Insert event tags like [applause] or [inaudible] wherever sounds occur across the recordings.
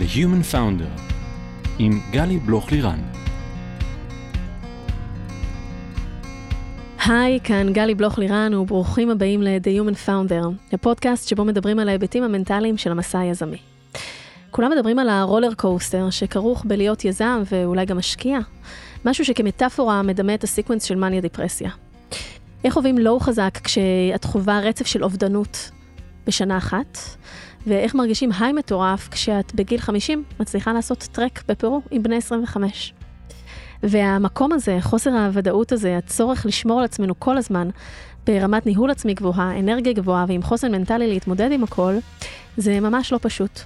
The Human Founder עם גלי בלוך-לירן. היי, כאן גלי בלוך-לירן וברוכים הבאים ל-The Human Founder, הפודקאסט שבו מדברים על ההיבטים המנטליים של המסע היזמי. כולם מדברים על ה roller coaster שכרוך בלהיות יזם ואולי גם משקיע, משהו שכמטאפורה מדמה את ה sequence של מניה דיפרסיה. איך חווים low חזק כשאת חווה רצף של אובדנות בשנה אחת, ואיך מרגישים היי מטורף כשאת בגיל 50 מצליחה לעשות טרק בפרו עם בני 25. והמקום הזה, חוסר הוודאות הזה, הצורך לשמור על עצמנו כל הזמן, ברמת ניהול עצמי גבוהה, אנרגיה גבוהה ועם חוסן מנטלי להתמודד עם הכל, זה ממש לא פשוט.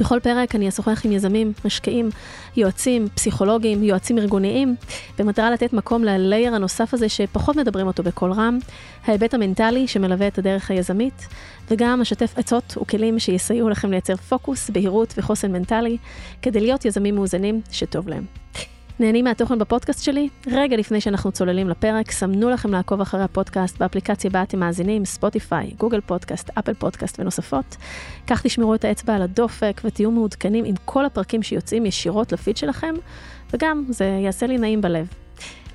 בכל פרק אני אשוחח עם יזמים, משקיעים, יועצים, פסיכולוגים, יועצים ארגוניים, במטרה לתת מקום ללייר הנוסף הזה שפחות מדברים אותו בקול רם, ההיבט המנטלי שמלווה את הדרך היזמית, וגם אשתף עצות וכלים שיסייעו לכם לייצר פוקוס, בהירות וחוסן מנטלי, כדי להיות יזמים מאוזנים שטוב להם. נהנים מהתוכן בפודקאסט שלי? רגע לפני שאנחנו צוללים לפרק, סמנו לכם לעקוב אחרי הפודקאסט באפליקציה בה אתם מאזינים, ספוטיפיי, גוגל פודקאסט, אפל פודקאסט ונוספות. כך תשמרו את האצבע על הדופק ותהיו מעודכנים עם כל הפרקים שיוצאים ישירות לפיד שלכם, וגם זה יעשה לי נעים בלב.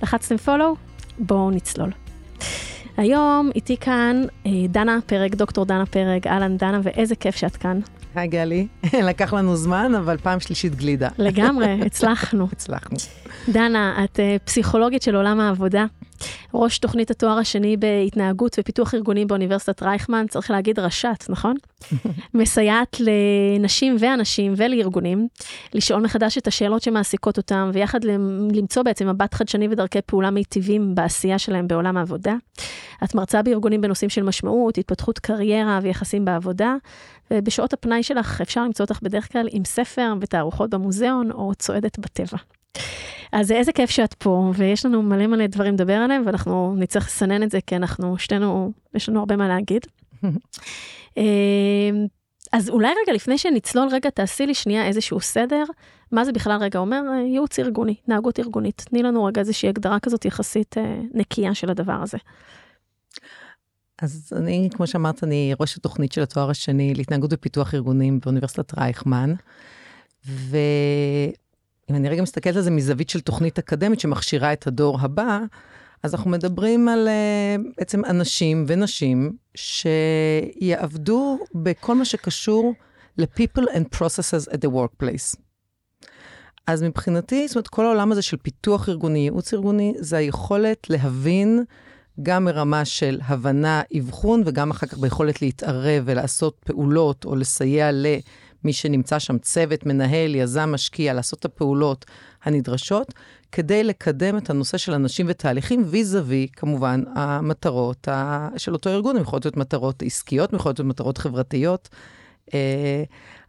לחצתם פולו? בואו נצלול. היום איתי כאן אה, דנה פרג, דוקטור דנה פרג, אהלן דנה, ואיזה כיף שאת כאן. היי גלי, [laughs] לקח לנו זמן, אבל פעם שלישית גלידה. לגמרי, [laughs] הצלחנו. הצלחנו. דנה, את uh, פסיכולוגית של עולם העבודה, ראש תוכנית התואר השני בהתנהגות ופיתוח ארגונים באוניברסיטת רייכמן, צריך להגיד רש"ת, נכון? [laughs] מסייעת לנשים ואנשים ולארגונים לשאול מחדש את השאלות שמעסיקות אותם, ויחד למצוא בעצם מבט חדשני ודרכי פעולה מיטיבים בעשייה שלהם בעולם העבודה. את מרצה בארגונים בנושאים של משמעות, התפתחות קריירה ויחסים בעבודה, ובשעות הפנאי שלך אפשר למצוא אותך בדרך כלל עם ספר ותערוכות במוזיאון או צועדת בטבע. אז איזה כיף שאת פה, ויש לנו מלא מלא דברים לדבר עליהם, ואנחנו נצטרך לסנן את זה, כי אנחנו שתינו, יש לנו הרבה מה להגיד. [laughs] אמ, אז אולי רגע לפני שנצלול רגע, תעשי לי שנייה איזשהו סדר, מה זה בכלל רגע אומר? ייעוץ ארגוני, נהגות ארגונית. תני לנו רגע איזושהי הגדרה כזאת יחסית אה, נקייה של הדבר הזה. אז אני, כמו שאמרת, אני ראש התוכנית של התואר השני להתנהגות ופיתוח ארגונים באוניברסיטת רייכמן. ואם אני רגע מסתכלת על זה מזווית של תוכנית אקדמית שמכשירה את הדור הבא, אז אנחנו מדברים על uh, בעצם אנשים ונשים שיעבדו בכל מה שקשור ל-people and processes at the workplace. אז מבחינתי, זאת אומרת, כל העולם הזה של פיתוח ארגוני, ייעוץ ארגוני, זה היכולת להבין גם מרמה של הבנה, אבחון, וגם אחר כך ביכולת להתערב ולעשות פעולות או לסייע למי שנמצא שם, צוות, מנהל, יזם, משקיע, לעשות את הפעולות הנדרשות, כדי לקדם את הנושא של אנשים ותהליכים, ויזאבי, כמובן, המטרות של אותו ארגון, הן יכולות להיות מטרות עסקיות, הן יכולות להיות מטרות חברתיות. אה,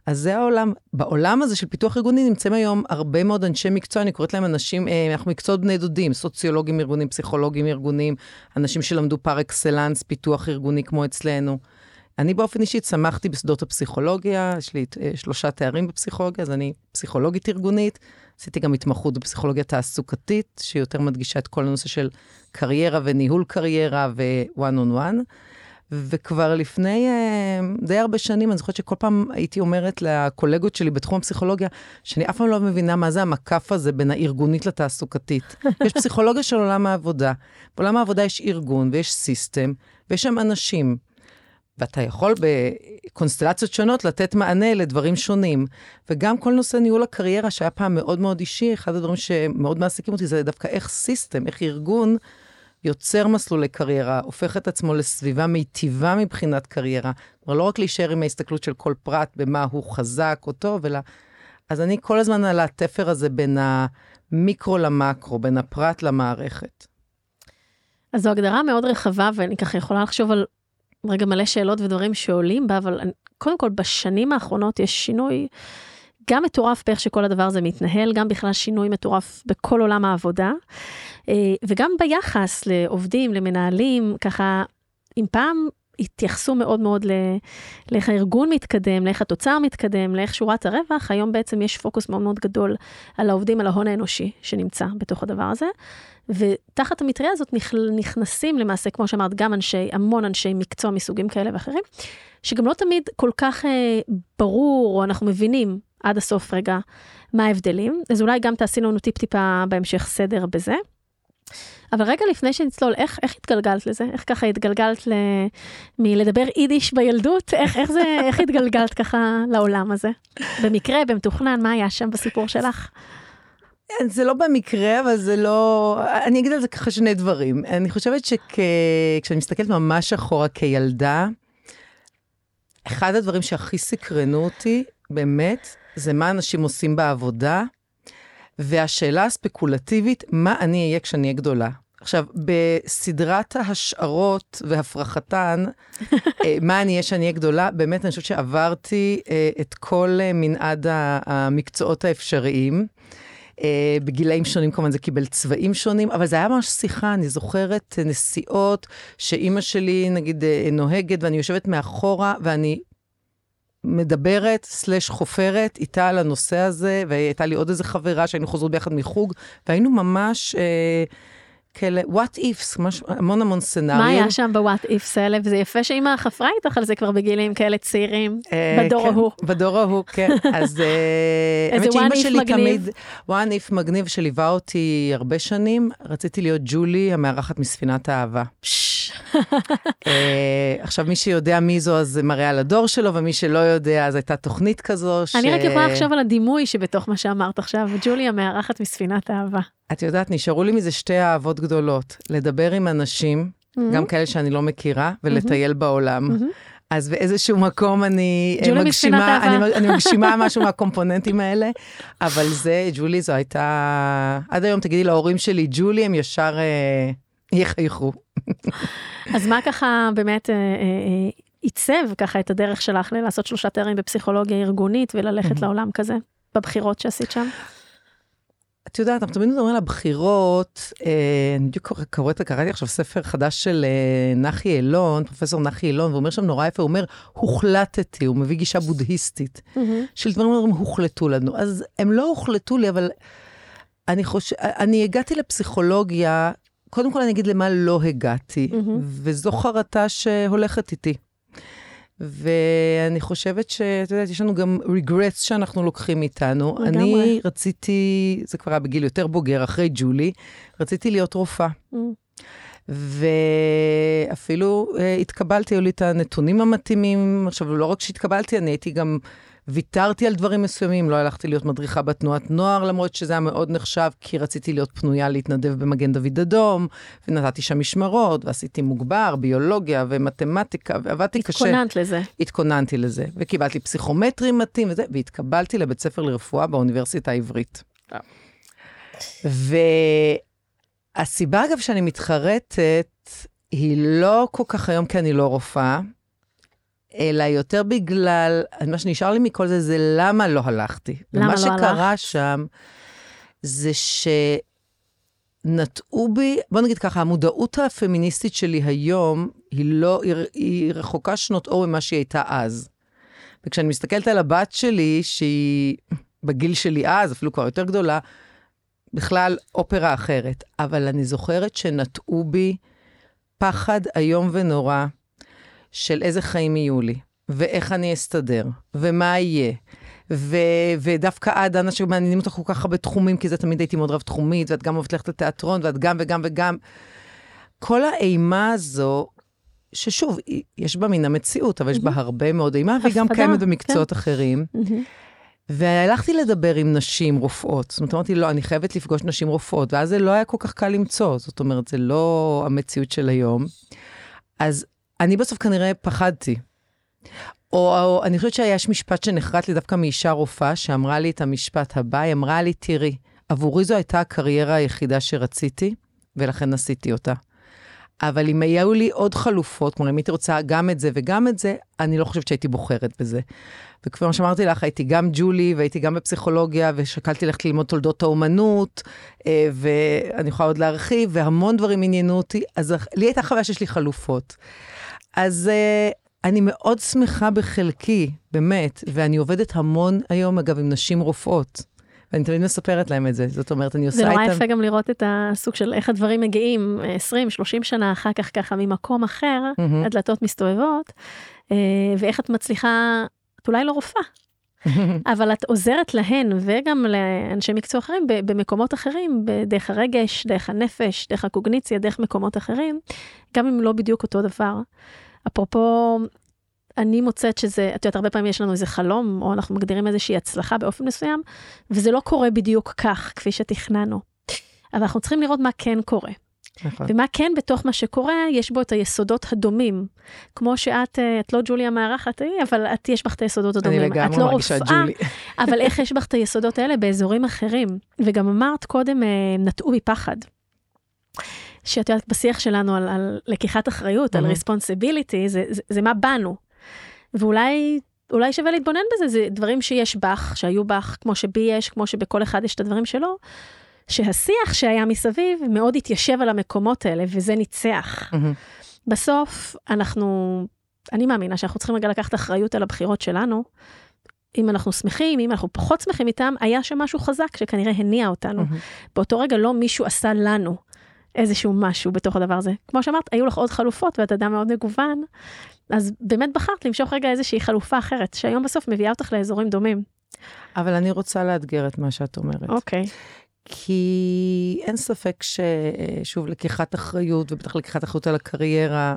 אז זה העולם. בעולם הזה של פיתוח ארגוני נמצאים היום הרבה מאוד אנשי מקצוע, אני קוראת להם אנשים, אה, אנחנו מקצועות בני דודים, סוציולוגים ארגונים, פסיכולוגים ארגונים, אנשים שלמדו פר אקסלנס פיתוח ארגוני כמו אצלנו. אני באופן אישי צמחתי בשדות הפסיכולוגיה, יש לי אה, שלושה תארים בפסיכולוגיה, אז אני פסיכולוגית ארגונית. עשיתי גם התמחות בפסיכולוגיה תעסוקתית, שיותר מדגישה את כל הנושא של קריירה וניהול קריירה ו-one on one. וכבר לפני uh, די הרבה שנים, אני זוכרת שכל פעם הייתי אומרת לקולגות שלי בתחום הפסיכולוגיה, שאני אף פעם לא מבינה מה זה המקף הזה בין הארגונית לתעסוקתית. יש פסיכולוגיה של עולם העבודה. בעולם העבודה יש ארגון ויש system, ויש שם אנשים. ואתה יכול בקונסטלציות שונות לתת מענה לדברים שונים. וגם כל נושא ניהול הקריירה, שהיה פעם מאוד מאוד אישי, אחד הדברים שמאוד מעסיקים אותי זה דווקא איך system, איך ארגון יוצר מסלולי קריירה, הופך את עצמו לסביבה מיטיבה מבחינת קריירה. כלומר, לא רק להישאר עם ההסתכלות של כל פרט במה הוא חזק או טוב, אלא... אז אני כל הזמן על התפר הזה בין המיקרו למקרו, בין הפרט למערכת. אז זו הגדרה מאוד רחבה, ואני ככה יכולה לחשוב על רגע מלא שאלות ודברים שעולים בה, אבל קודם כל, בשנים האחרונות יש שינוי גם מטורף באיך שכל הדבר הזה מתנהל, גם בכלל שינוי מטורף בכל עולם העבודה, אה, וגם ביחס לעובדים, למנהלים, ככה, אם פעם התייחסו מאוד מאוד לאיך הארגון מתקדם, לאיך התוצר מתקדם, לאיך שורת הרווח, היום בעצם יש פוקוס מאוד מאוד גדול על העובדים, על ההון האנושי שנמצא בתוך הדבר הזה. ותחת המטריה הזאת נכנסים למעשה, כמו שאמרת, גם אנשי, המון אנשי מקצוע מסוגים כאלה ואחרים, שגם לא תמיד כל כך אה, ברור, או אנחנו מבינים עד הסוף רגע מה ההבדלים. אז אולי גם תעשי לנו טיפ-טיפה בהמשך סדר בזה. אבל רגע לפני שנצלול, איך, איך התגלגלת לזה? איך ככה התגלגלת ל... מלדבר יידיש בילדות? איך, איך, זה, איך התגלגלת ככה לעולם הזה? במקרה, במתוכנן, מה היה שם בסיפור שלך? זה לא במקרה, אבל זה לא... אני אגיד על זה ככה שני דברים. אני חושבת שכשאני מסתכלת ממש אחורה כילדה, אחד הדברים שהכי סקרנו אותי, באמת, זה מה אנשים עושים בעבודה, והשאלה הספקולטיבית, מה אני אהיה כשאני אהיה גדולה. עכשיו, בסדרת ההשערות והפרחתן, [laughs] אה, מה אני אהיה כשאני אהיה גדולה, באמת, אני חושבת שעברתי אה, את כל אה, מנעד המקצועות האפשריים. בגילאים שונים כמובן זה קיבל צבעים שונים, אבל זה היה ממש שיחה, אני זוכרת נסיעות שאימא שלי נגיד נוהגת ואני יושבת מאחורה ואני מדברת, סלש חופרת, איתה על הנושא הזה, והייתה לי עוד איזה חברה שהיינו חוזרות ביחד מחוג, והיינו ממש... אה, כאלה, what ifs, מש, המון המון סצנריו. מה היה שם ב-what ifs האלה? וזה יפה שאמא חפרה איתך על זה כבר בגילים כאלה צעירים, אה, בדור כן, ההוא. בדור ההוא, כן. [laughs] אז אה, one if מגניב. תמיד, one if מגניב שליווה אותי הרבה שנים, רציתי להיות ג'ולי, המארחת מספינת האהבה. אה, עכשיו, מי שיודע מי זו, אז זה מראה על הדור שלו, ומי שלא יודע, אז הייתה תוכנית כזו. ש... אני רק יכולה לחשוב על הדימוי שבתוך מה שאמרת עכשיו, ג'ולי המארחת מספינת האהבה. את יודעת, נשארו לי מזה שתי אהבות גדולות. לדבר עם אנשים, mm-hmm. גם כאלה שאני לא מכירה, ולטייל mm-hmm. בעולם. Mm-hmm. אז באיזשהו מקום אני אה, מגשימה, אני, אני מגשימה [laughs] משהו מהקומפוננטים האלה, אבל זה, ג'ולי זו הייתה, עד היום תגידי להורים שלי, ג'ולי, הם ישר אה, יחייכו. אז מה ככה באמת אה, אה, אה, עיצב ככה את הדרך שלך לעשות שלושה תארים בפסיכולוגיה ארגונית וללכת לעולם כזה, בבחירות שעשית שם? את יודעת, אנחנו תמיד מדברים על הבחירות, אה, אני בדיוק קוראת, קראתי עכשיו ספר חדש של אה, נחי אילון, פרופסור נחי אילון, והוא אומר שם נורא יפה, הוא אומר, הוחלטתי, הוא מביא גישה בודהיסטית, mm-hmm. של דברים הוחלטו לנו. אז הם לא הוחלטו לי, אבל אני חושב, אני הגעתי לפסיכולוגיה, קודם כל אני אגיד למה לא הגעתי, mm-hmm. וזו חרטה שהולכת איתי. ואני חושבת שאת יודעת, יש לנו גם regrets שאנחנו לוקחים איתנו. לגמרי. אני רציתי, זה כבר היה בגיל יותר בוגר, אחרי ג'ולי, רציתי להיות רופאה. Mm. ואפילו uh, התקבלתי, היו לי את הנתונים המתאימים. עכשיו, לא רק שהתקבלתי, אני הייתי גם ויתרתי על דברים מסוימים, לא הלכתי להיות מדריכה בתנועת נוער, למרות שזה היה מאוד נחשב, כי רציתי להיות פנויה להתנדב במגן דוד אדום, ונתתי שם משמרות, ועשיתי מוגבר, ביולוגיה ומתמטיקה, ועבדתי קשה. התכוננת לזה. התכוננתי לזה, וקיבלתי פסיכומטרי מתאים וזה, והתקבלתי לבית ספר לרפואה באוניברסיטה העברית. אה. והסיבה, אגב, שאני מתחרטת, היא לא כל כך היום כי אני לא רופאה, אלא יותר בגלל, מה שנשאר לי מכל זה, זה למה לא הלכתי. למה לא הלכת? ומה שקרה שם, זה שנטעו בי, בוא נגיד ככה, המודעות הפמיניסטית שלי היום, היא לא, היא, היא רחוקה שנות אור ממה שהיא הייתה אז. וכשאני מסתכלת על הבת שלי, שהיא בגיל שלי אז, אפילו כבר יותר גדולה, בכלל אופרה אחרת. אבל אני זוכרת שנטעו בי פחד איום ונורא. של איזה חיים יהיו לי, ואיך אני אסתדר, ומה יהיה. ו- ודווקא את, דנה, שמעניינים אותך כל כך הרבה תחומים, כי זה תמיד הייתי מאוד רב-תחומית, ואת גם אוהבת ללכת לתיאטרון, ואת גם וגם וגם. כל האימה הזו, ששוב, יש בה מן המציאות, אבל יש בה הרבה מאוד אימה, והיא גם קיימת במקצועות כן. אחרים. והלכתי לדבר עם נשים רופאות. זאת אומרת, אמרתי, לא, אני חייבת לפגוש נשים רופאות, ואז זה לא היה כל כך קל למצוא. זאת אומרת, זה לא המציאות של היום. אז אני בסוף כנראה פחדתי. או, או אני חושבת שיש משפט שנחרט לי דווקא מאישה רופאה, שאמרה לי את המשפט הבא, היא אמרה לי, תראי, עבורי זו הייתה הקריירה היחידה שרציתי, ולכן עשיתי אותה. אבל אם היו לי עוד חלופות, כלומר, אם הייתי רוצה גם את זה וגם את זה, אני לא חושבת שהייתי בוחרת בזה. וכפי שאמרתי לך, הייתי גם ג'ולי והייתי גם בפסיכולוגיה, ושקלתי ללכת ללמוד תולדות האומנות, אה, ואני יכולה עוד להרחיב, והמון דברים עניינו אותי, אז לי הייתה חוויה שיש לי חלופות. אז uh, אני מאוד שמחה בחלקי, באמת, ואני עובדת המון היום, אגב, עם נשים רופאות. ואני תמיד מספרת להם את זה, זאת אומרת, אני עושה איתם... זה נורא יפה גם לראות את הסוג של איך הדברים מגיעים 20-30 שנה אחר כך, ככה ממקום אחר, mm-hmm. הדלתות מסתובבות, אה, ואיך את מצליחה, את אולי לא רופאה, אבל את עוזרת להן וגם לאנשי מקצוע אחרים במקומות אחרים, דרך הרגש, דרך הנפש, דרך הקוגניציה, דרך מקומות אחרים, גם אם לא בדיוק אותו דבר. אפרופו, אני מוצאת שזה, את יודעת, הרבה פעמים יש לנו איזה חלום, או אנחנו מגדירים איזושהי הצלחה באופן מסוים, וזה לא קורה בדיוק כך, כפי שתכננו. אבל אנחנו צריכים לראות מה כן קורה. נכון. ומה כן בתוך מה שקורה, יש בו את היסודות הדומים. כמו שאת, אה, את לא ג'וליה מארחת, אבל את, יש בך את היסודות הדומים. אני לגמרי לא מרגישה ג'ולי. [laughs] אבל איך יש בך את היסודות האלה באזורים אחרים? וגם אמרת קודם, אה, נטעו מפחד. שאת יודעת, בשיח שלנו על, על לקיחת אחריות, mm-hmm. על ריספונסיביליטי, זה, זה, זה מה באנו. ואולי אולי שווה להתבונן בזה, זה דברים שיש בך, שהיו בך, כמו שבי יש, כמו שבכל אחד יש את הדברים שלו, שהשיח שהיה מסביב מאוד התיישב על המקומות האלה, וזה ניצח. Mm-hmm. בסוף, אנחנו, אני מאמינה שאנחנו צריכים רגע לקחת אחריות על הבחירות שלנו. אם אנחנו שמחים, אם אנחנו פחות שמחים איתם, היה שם משהו חזק שכנראה הניע אותנו. Mm-hmm. באותו רגע לא מישהו עשה לנו איזשהו משהו בתוך הדבר הזה. כמו שאמרת, היו לך עוד חלופות ואת אדם מאוד מגוון, אז באמת בחרת למשוך רגע איזושהי חלופה אחרת, שהיום בסוף מביאה אותך לאזורים דומים. אבל אני רוצה לאתגר את מה שאת אומרת. אוקיי. Okay. כי אין ספק ששוב, לקיחת אחריות, ובטח לקיחת אחריות על הקריירה,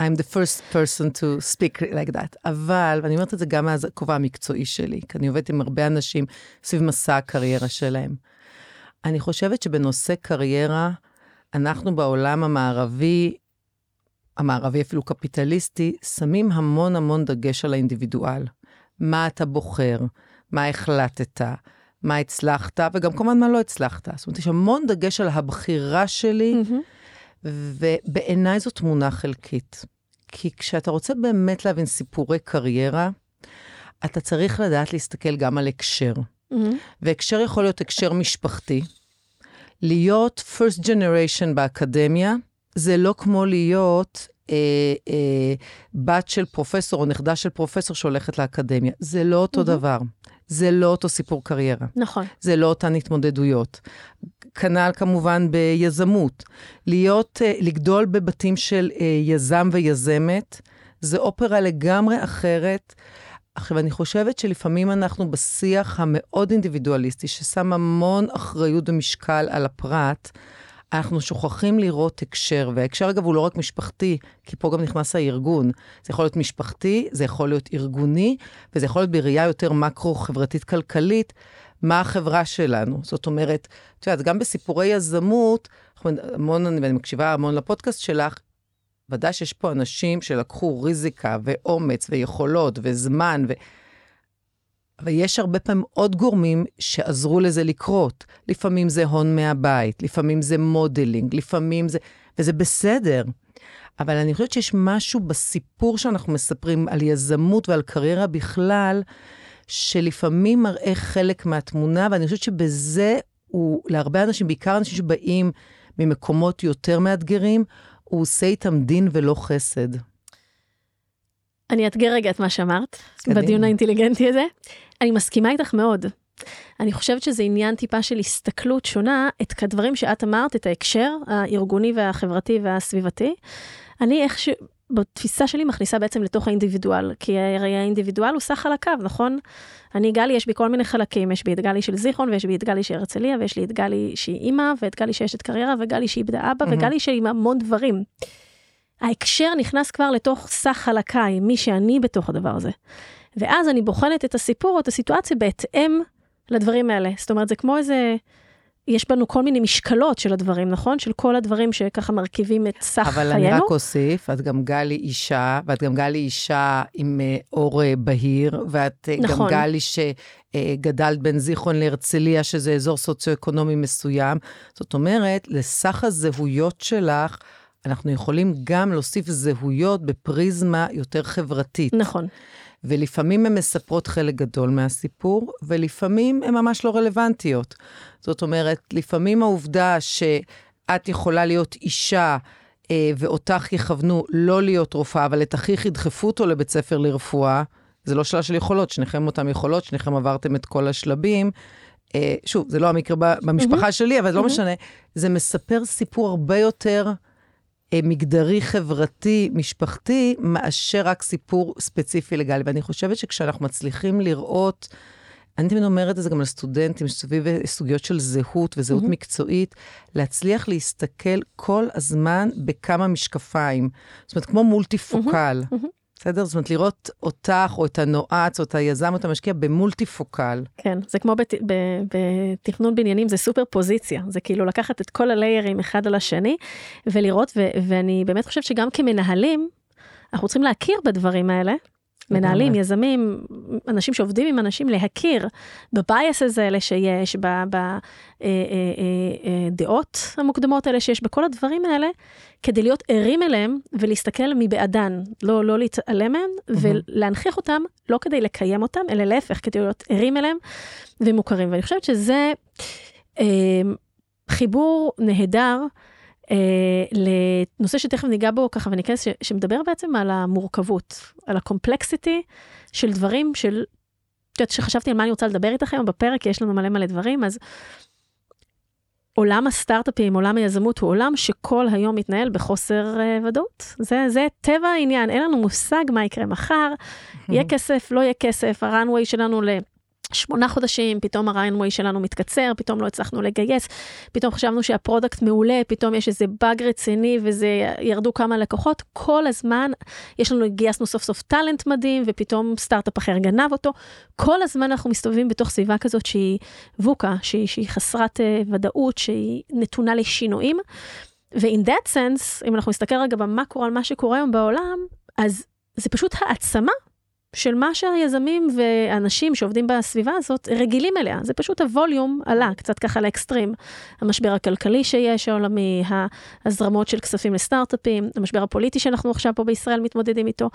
I'm the first person to speak like that. אבל, ואני אומרת את זה גם מהכובע המקצועי שלי, כי אני עובדת עם הרבה אנשים סביב מסע הקריירה שלהם. אני חושבת שבנושא קריירה, אנחנו בעולם המערבי, המערבי אפילו קפיטליסטי, שמים המון המון דגש על האינדיבידואל. מה אתה בוחר, מה החלטת, מה הצלחת, וגם כמובן מה לא הצלחת. זאת אומרת, יש המון דגש על הבחירה שלי, mm-hmm. ובעיניי זו תמונה חלקית. כי כשאתה רוצה באמת להבין סיפורי קריירה, אתה צריך לדעת להסתכל גם על הקשר. Mm-hmm. והקשר יכול להיות הקשר משפחתי. להיות first generation באקדמיה, זה לא כמו להיות אה, אה, בת של פרופסור או נכדה של פרופסור שהולכת לאקדמיה. זה לא אותו mm-hmm. דבר. זה לא אותו סיפור קריירה. נכון. זה לא אותן התמודדויות. כנ"ל כמובן ביזמות. להיות, אה, לגדול בבתים של אה, יזם ויזמת, זה אופרה לגמרי אחרת. עכשיו, אני חושבת שלפעמים אנחנו בשיח המאוד אינדיבידואליסטי, ששם המון אחריות ומשקל על הפרט, אנחנו שוכחים לראות הקשר, וההקשר אגב הוא לא רק משפחתי, כי פה גם נכנס הארגון. זה יכול להיות משפחתי, זה יכול להיות ארגוני, וזה יכול להיות בראייה יותר מקרו-חברתית-כלכלית, מה החברה שלנו. זאת אומרת, את יודעת, גם בסיפורי יזמות, המון, ואני מקשיבה המון לפודקאסט שלך, ודאי שיש פה אנשים שלקחו ריזיקה ואומץ ויכולות וזמן, ו... אבל יש הרבה פעמים עוד גורמים שעזרו לזה לקרות. לפעמים זה הון מהבית, לפעמים זה modeling, לפעמים זה... וזה בסדר. אבל אני חושבת שיש משהו בסיפור שאנחנו מספרים על יזמות ועל קריירה בכלל, שלפעמים מראה חלק מהתמונה, ואני חושבת שבזה הוא, להרבה אנשים, בעיקר אנשים שבאים ממקומות יותר מאתגרים, הוא עושה איתם דין ולא חסד. אני אאתגר רגע את מה שאמרת, בדיון האינטליגנטי הזה. אני מסכימה איתך מאוד. אני חושבת שזה עניין טיפה של הסתכלות שונה, את הדברים שאת אמרת, את ההקשר הארגוני והחברתי והסביבתי. אני איכשהו, בתפיסה שלי מכניסה בעצם לתוך האינדיבידואל, כי הרי האינדיבידואל הוא סך הקו, נכון? אני גלי, יש בי כל מיני חלקים, יש בי את גלי של זיכרון, ויש בי את גלי של הרצליה, ויש לי את גלי שהיא אימא, ואת גלי שיש את קריירה, וגלי שאיבדה אבא, mm-hmm. וגלי שהיא המון דברים. ההקשר נכנס כבר לתוך סך חלקיי, מי שאני בתוך הדבר הזה. ואז אני בוחנת את הסיפור או את הסיטואציה בהתאם לדברים האלה. זאת אומרת, זה כמו איזה... יש בנו כל מיני משקלות של הדברים, נכון? של כל הדברים שככה מרכיבים את סך אבל חיינו. אבל אני רק אוסיף, את גם גלי אישה, ואת גם גלי אישה עם uh, אור uh, בהיר, ואת uh, נכון. גם גלי שגדלת בין זיכרון להרצליה, שזה אזור סוציו-אקונומי מסוים. זאת אומרת, לסך הזהויות שלך, אנחנו יכולים גם להוסיף זהויות בפריזמה יותר חברתית. נכון. ולפעמים הן מספרות חלק גדול מהסיפור, ולפעמים הן ממש לא רלוונטיות. זאת אומרת, לפעמים העובדה שאת יכולה להיות אישה, אה, ואותך יכוונו לא להיות רופאה, אבל את אחיך ידחפו אותו לבית ספר לרפואה, זה לא שאלה של יכולות, שניכם אותם יכולות, שניכם עברתם את כל השלבים. אה, שוב, זה לא המקרה במשפחה mm-hmm. שלי, אבל mm-hmm. לא משנה. זה מספר סיפור הרבה יותר מגדרי, חברתי, משפחתי, מאשר רק סיפור ספציפי לגלי. ואני חושבת שכשאנחנו מצליחים לראות, אני תמיד אומרת את זה גם לסטודנטים, סביב סוגיות של זהות וזהות mm-hmm. מקצועית, להצליח להסתכל כל הזמן בכמה משקפיים. זאת אומרת, כמו מולטי פוקל. Mm-hmm. בסדר? זאת אומרת, לראות אותך, או את הנועץ, או את היזם, או את המשקיע, במולטי פוקל. כן, זה כמו בת, ב, בתכנון בניינים, זה סופר פוזיציה. זה כאילו לקחת את כל הליירים אחד על השני, ולראות, ו, ואני באמת חושבת שגם כמנהלים, אנחנו צריכים להכיר בדברים האלה, מנהלים, יזמים, אנשים שעובדים עם אנשים, להכיר בבייסס האלה שיש, בדעות אה, אה, אה, המוקדמות האלה שיש, בכל הדברים האלה, כדי להיות ערים אליהם ולהסתכל מבעדן, לא, לא להתעלם מהם, ולהנכיח אותם, לא כדי לקיים אותם, אלא להפך, כדי להיות ערים אליהם ומוכרים. ואני חושבת שזה חיבור נהדר. אה, לנושא שתכף ניגע בו ככה וניכנס, שמדבר בעצם על המורכבות, על הקומפלקסיטי של דברים של, את יודעת, שחשבתי על מה אני רוצה לדבר איתכם בפרק, כי יש לנו מלא מלא דברים, אז עולם הסטארט-אפים, עולם היזמות, הוא עולם שכל היום מתנהל בחוסר uh, ודאות. זה, זה טבע העניין, אין לנו מושג מה יקרה מחר, יהיה כסף, לא יהיה כסף, ה runway שלנו ל... שמונה חודשים, פתאום ה runway שלנו מתקצר, פתאום לא הצלחנו לגייס, פתאום חשבנו שה product מעולה, פתאום יש איזה באג רציני וזה, ירדו כמה לקוחות, כל הזמן יש לנו, גייסנו סוף סוף talent מדהים, ופתאום סטארט-אפ אחר גנב אותו. כל הזמן אנחנו מסתובבים בתוך סביבה כזאת שהיא VUCA, שהיא, שהיא חסרת uh, ודאות, שהיא נתונה לשינויים. ו-in that sense, אם אנחנו נסתכל רגע במקרו על מה שקורה היום בעולם, אז זה פשוט העצמה של מה שהיזמים ואנשים שעובדים בסביבה הזאת רגילים אליה. זה פשוט הווליום עלה קצת ככה לאקסטרים. המשבר הכלכלי שיש העולמי, ההזרמות של כספים לסטארט-אפים, המשבר הפוליטי שאנחנו עכשיו פה בישראל מתמודדים איתו.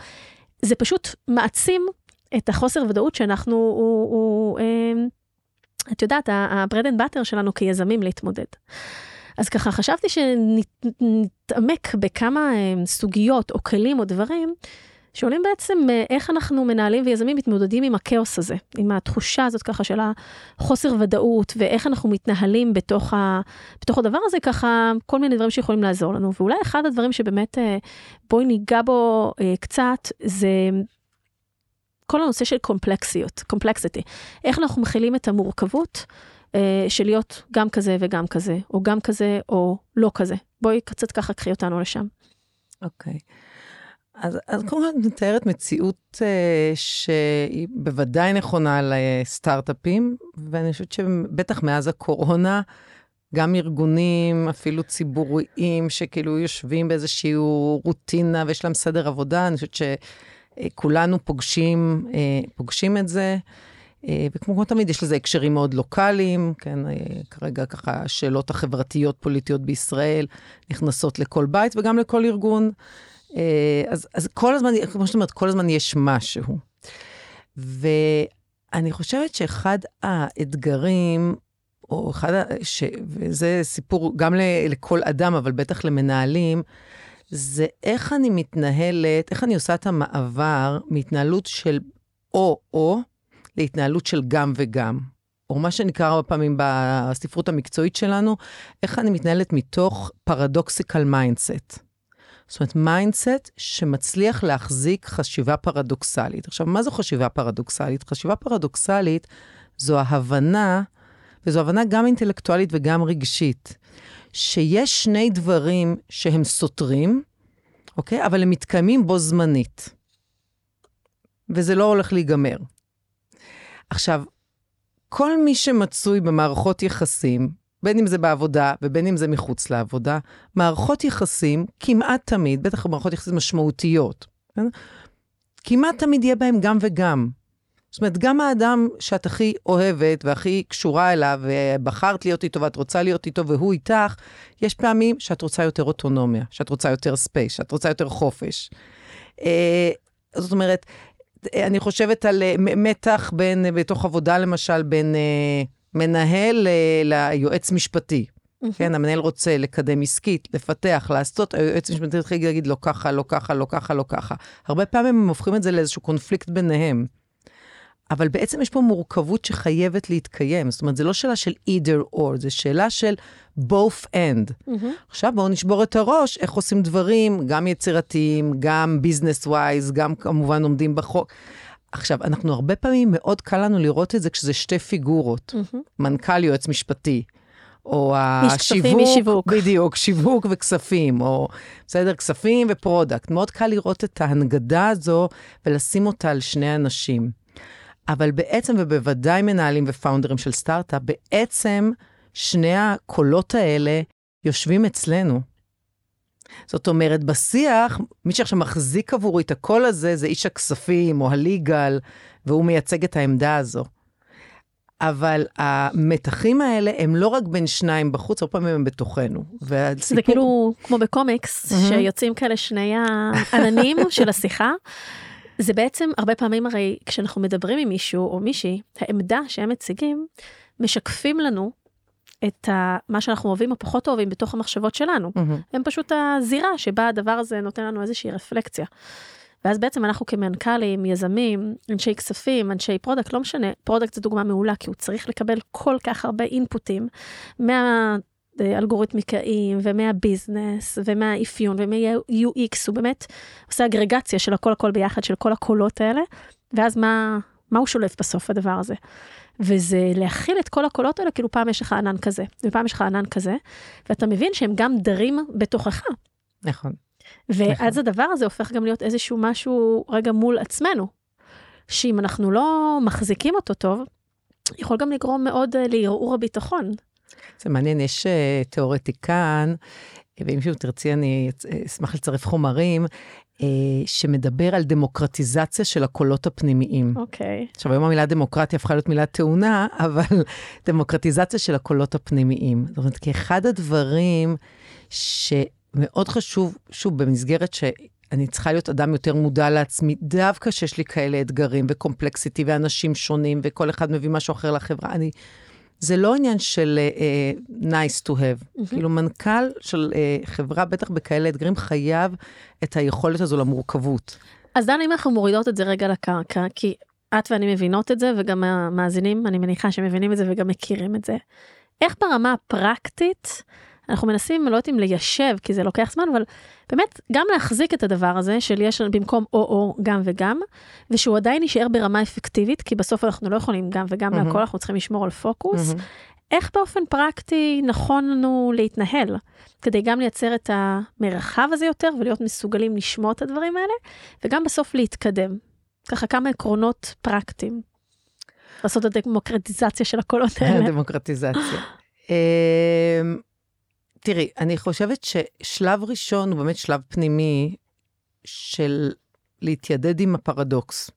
זה פשוט מעצים את החוסר ודאות שאנחנו, הוא, הוא, אה, את יודעת, ה-bread and butter שלנו כיזמים להתמודד. אז ככה חשבתי שנתעמק בכמה אה, סוגיות או כלים או דברים שעולים בעצם אה, איך אנחנו מנהלים ויזמים מתמודדים עם הכאוס הזה, עם התחושה הזאת ככה של החוסר ודאות, ואיך אנחנו מתנהלים בתוך, ה, בתוך הדבר הזה, ככה כל מיני דברים שיכולים לעזור לנו. ואולי אחד הדברים שבאמת אה, בואי ניגע בו אה, קצת, זה כל הנושא של קומפלקסיות, קומפלקסיטי. איך אנחנו מכילים את המורכבות של להיות גם כזה וגם כזה, או גם כזה או לא כזה. בואי קצת ככה קחי אותנו לשם. אוקיי. Okay. אז, אז קודם כל את מתארת מציאות אה, שהיא בוודאי נכונה לסטארט-אפים, ואני חושבת שבטח מאז הקורונה, גם ארגונים, אפילו ציבוריים, שכאילו יושבים באיזושהי רוטינה ויש להם סדר עבודה, אני חושבת שכולנו פוגשים, אה, פוגשים את זה. אה, וכמו תמיד, יש לזה הקשרים מאוד לוקאליים, כן, כרגע ככה השאלות החברתיות-פוליטיות בישראל נכנסות לכל בית וגם לכל ארגון. אה, אז, אז כל הזמן, כמו שאת אומרת, כל הזמן יש משהו. ואני חושבת שאחד האתגרים, או אחד, ש, וזה סיפור גם ל, לכל אדם, אבל בטח למנהלים, זה איך אני מתנהלת, איך אני עושה את המעבר מהתנהלות של או-או להתנהלות של גם וגם. או מה שנקרא הרבה פעמים בספרות המקצועית שלנו, איך אני מתנהלת מתוך paradoxical mindset. זאת אומרת, mindset שמצליח להחזיק חשיבה פרדוקסלית. עכשיו, מה זו חשיבה פרדוקסלית? חשיבה פרדוקסלית זו ההבנה, וזו הבנה גם אינטלקטואלית וגם רגשית, שיש שני דברים שהם סותרים, אוקיי? אבל הם מתקיימים בו זמנית. וזה לא הולך להיגמר. עכשיו, כל מי שמצוי במערכות יחסים, בין אם זה בעבודה ובין אם זה מחוץ לעבודה, מערכות יחסים כמעט תמיד, בטח מערכות יחסים משמעותיות, כן? כמעט תמיד יהיה בהם גם וגם. זאת אומרת, גם האדם שאת הכי אוהבת והכי קשורה אליו, ובחרת להיות איתו ואת רוצה להיות איתו והוא איתך, יש פעמים שאת רוצה יותר אוטונומיה, שאת רוצה יותר space, שאת רוצה יותר חופש. אה, זאת אומרת, אני חושבת על אה, מתח בין, בתוך עבודה למשל, בין אה, מנהל ליועץ משפטי. כן, המנהל רוצה לקדם עסקית, לפתח, לעשות, היועץ המשפטי יתחיל להגיד לא ככה, לא ככה, לא ככה, לא ככה. הרבה פעמים הם הופכים את זה לאיזשהו קונפליקט ביניהם. אבל בעצם יש פה מורכבות שחייבת להתקיים. זאת אומרת, זו לא שאלה של either or, זו שאלה של both and. אמהם. עכשיו בואו נשבור את הראש, איך עושים דברים, גם יצירתיים, גם business wise, גם כמובן עומדים בחוק. עכשיו, אנחנו הרבה פעמים, מאוד קל לנו לראות את זה כשזה שתי פיגורות, אמהם. מנכ"ל, יועץ משפטי, או איש כספים, איש שיווק. בדיוק, שיווק וכספים, או בסדר, כספים ו product. מאוד קל לראות את ההנגדה הזו ולשים אותה על שני אנשים. אבל בעצם, ובוודאי מנהלים ופאונדרים של סטארט-אפ, בעצם שני הקולות האלה יושבים אצלנו. זאת אומרת, בשיח, מי שעכשיו מחזיק עבורי את הקול הזה, זה איש הכספים או הליגל, והוא מייצג את העמדה הזו. אבל המתחים האלה הם לא רק בין שניים בחוץ, הרבה פעמים הם בתוכנו. והסיפור... זה כאילו כמו בקומיקס, מהמם. שיוצאים כאלה שני העננים [laughs] של השיחה. זה בעצם, הרבה פעמים הרי כשאנחנו מדברים עם מישהו או מישהי, העמדה שהם מציגים, משקפים לנו את ה, מה שאנחנו אוהבים או פחות אוהבים בתוך המחשבות שלנו. אמהם. הם פשוט הזירה שבה הדבר הזה נותן לנו איזושהי רפלקציה. ואז בעצם אנחנו כמנכ"לים, יזמים, אנשי כספים, אנשי product, לא משנה, product זו דוגמה מעולה, כי הוא צריך לקבל כל כך הרבה אינפוטים מהאלגוריתמיקאים ומה business ומהאפיון ומה-UX, הוא באמת עושה אגרגציה של הכל הכל ביחד, של כל הקולות האלה, ואז מה, מה הוא שולף בסוף הדבר הזה. וזה להכיל את כל הקולות האלה, כאילו פעם יש לך ענן כזה, ופעם יש לך ענן כזה, ואתה מבין שהם גם דרים בתוכך. נכון. ואז הדבר הזה הופך גם להיות איזשהו משהו רגע מול עצמנו, שאם אנחנו לא מחזיקים אותו טוב, יכול גם לגרום מאוד אה, לערעור הביטחון. זה מעניין, יש אה, תיאורטיקן, ואם שוב תרצי, אני אה, אשמח לצרף חומרים, אה, שמדבר על דמוקרטיזציה של הקולות הפנימיים. אוקיי. עכשיו, היום המילה דמוקרטיה הפכה להיות מילה טעונה, אבל [laughs] דמוקרטיזציה של הקולות הפנימיים. זאת אומרת, כי אחד הדברים שמאוד חשוב, שוב, במסגרת שאני צריכה להיות אדם יותר מודע לעצמי, דווקא שיש לי כאלה אתגרים וקומפלקסיטי ואנשים שונים, וכל אחד מביא משהו אחר לחברה, אני... זה לא עניין של uh, nice to have. Mm-hmm. כאילו, מנכ"ל של uh, חברה, בטח בכאלה אתגרים, חייב את היכולת הזו למורכבות. אז דן, אם אנחנו מורידות את זה רגע לקרקע, כי את ואני מבינות את זה, וגם המאזינים, אני מניחה שמבינים את זה וגם מכירים את זה. איך ברמה הפרקטית, אנחנו מנסים, לא יודעת אם ליישב, כי זה לוקח זמן, אבל באמת, גם להחזיק את הדבר הזה, של יש במקום או-או, גם וגם, ושהוא עדיין יישאר ברמה אפקטיבית, כי בסוף אנחנו לא יכולים גם וגם מהמם. להכל, אנחנו צריכים לשמור על פוקוס. מהמם. איך באופן פרקטי נכון לנו להתנהל, כדי גם לייצר את המרחב הזה יותר ולהיות מסוגלים לשמוע את הדברים האלה, וגם בסוף להתקדם. ככה כמה עקרונות פרקטיים. לעשות את הדמוקרטיזציה של הקולות [laughs] האלה. דמוקרטיזציה. [laughs] תראי, אני חושבת ששלב ראשון הוא באמת שלב פנימי של להתיידד עם הפרדוקס.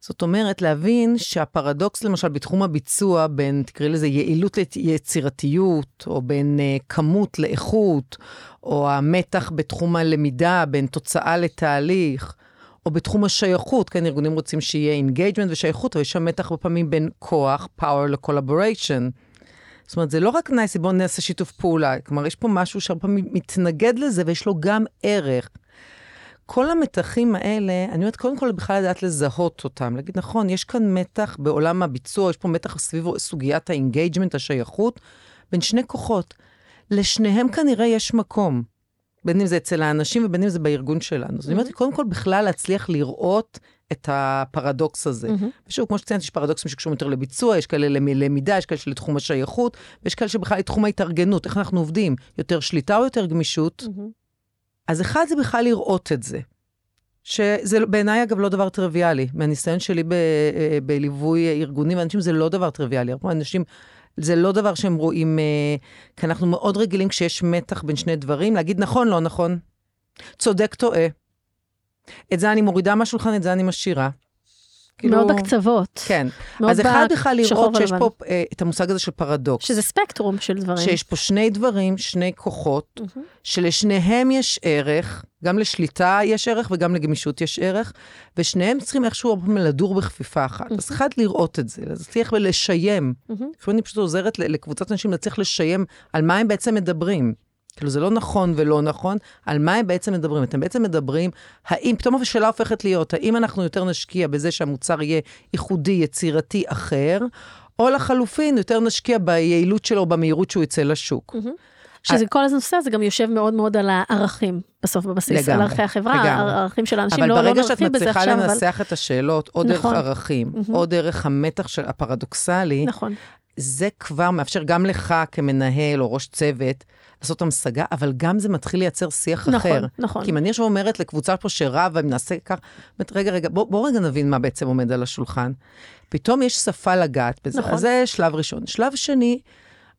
זאת אומרת, להבין שהפרדוקס, למשל, בתחום הביצוע, בין, תקראי לזה, יעילות ליצירתיות, או בין uh, כמות לאיכות, או המתח בתחום הלמידה, בין תוצאה לתהליך, או בתחום השייכות, כן, ארגונים רוצים שיהיה engagement ושייכות, אבל יש שם מתח בפעמים בין כוח, power ל collaboration. זאת אומרת, זה לא רק nicey, בואו נעשה שיתוף פעולה. כלומר, יש פה משהו שהרבה פעמים מתנגד לזה, ויש לו גם ערך. כל המתחים האלה, אני אומרת, קודם כל בכלל לדעת לזהות אותם. להגיד, נכון, יש כאן מתח בעולם הביצוע, יש פה מתח סביב סוגיית ה engagement, השייכות, בין שני כוחות. לשניהם כנראה יש מקום. בין אם זה אצל האנשים ובין אם זה בארגון שלנו. אז אני אומרת, קודם כל בכלל להצליח לראות את הפרדוקס הזה. מהמם. ושוב, כמו שציינתי, יש פרדוקסים שקשורים יותר לביצוע, יש כאלה ללמידה, יש כאלה שלתחום השייכות, ויש כאלה שבכלל לתחום ההתארגנות, איך אנחנו עובדים, יותר שליטה או יותר גמישות. מהמם. אז אחד זה בכלל לראות את זה. שזה בעיניי, אגב, לא דבר טריוויאלי. מהניסיון שלי ב, אה, בליווי ארגונים ואנשים, זה לא דבר טריוויאלי. הרבה אנשים, זה לא דבר שהם רואים, אה, כי אנחנו מאוד רגילים כשיש מתח בין שני דברים, להגיד נכון, לא נכון, צודק, טועה. את זה אני מורידה מהשולחן, את זה אני משאירה. מאוד בקצוות. כן. מאוד אז אחד בכלל לראות שיש. פה אה, את המושג הזה של פרדוקס. שזה ספקטרום של דברים. שיש פה שני דברים, שני כוחות, מהמם. שלשניהם יש ערך, גם לשליטה יש ערך וגם לגמישות יש ערך, ושניהם צריכים איכשהו הרבה פעמים לדור בכפיפה אחת. אז אחד, לראות את זה, להצליח ולשיים. לפעמים אני פשוט עוזרת לקבוצת אנשים להצליח לשיים על מה הם בעצם מדברים. כאילו זה לא נכון ולא נכון, על מה הם בעצם מדברים? אתם בעצם מדברים, האם, פתאום השאלה הופכת להיות, האם אנחנו יותר נשקיע בזה שהמוצר יהיה ייחודי, יצירתי, אחר, או לחלופין, יותר נשקיע ביעילות שלו, במהירות שהוא יצא לשוק. Mm-hmm. שזה כל הנושא הזה גם יושב מאוד מאוד על הערכים, בסוף בבסיס, לגמרי, על ערכי החברה, לגמרי. הערכים של האנשים, אבל לא, לא ברגע שאת נרחיב בזה מצליחה עכשיו, אבל... לנסח את השאלות, או דרך נכון. ערכים, מהמם. או דרך המתח של הפרדוקסלי, נכון, זה כבר מאפשר גם לך כמנהל או ראש צוות לעשות המשגה, אבל גם זה מתחיל לייצר שיח נכון, אחר. נכון. כי אם אני עכשיו אומרת לקבוצה פה שרבה, נעשה כך, אומרת, רגע, רגע, בוא, בוא רגע נבין מה בעצם עומד על השולחן. פתאום יש שפה לגעת בזה. נכון. אז זה שלב ראשון. שלב שני,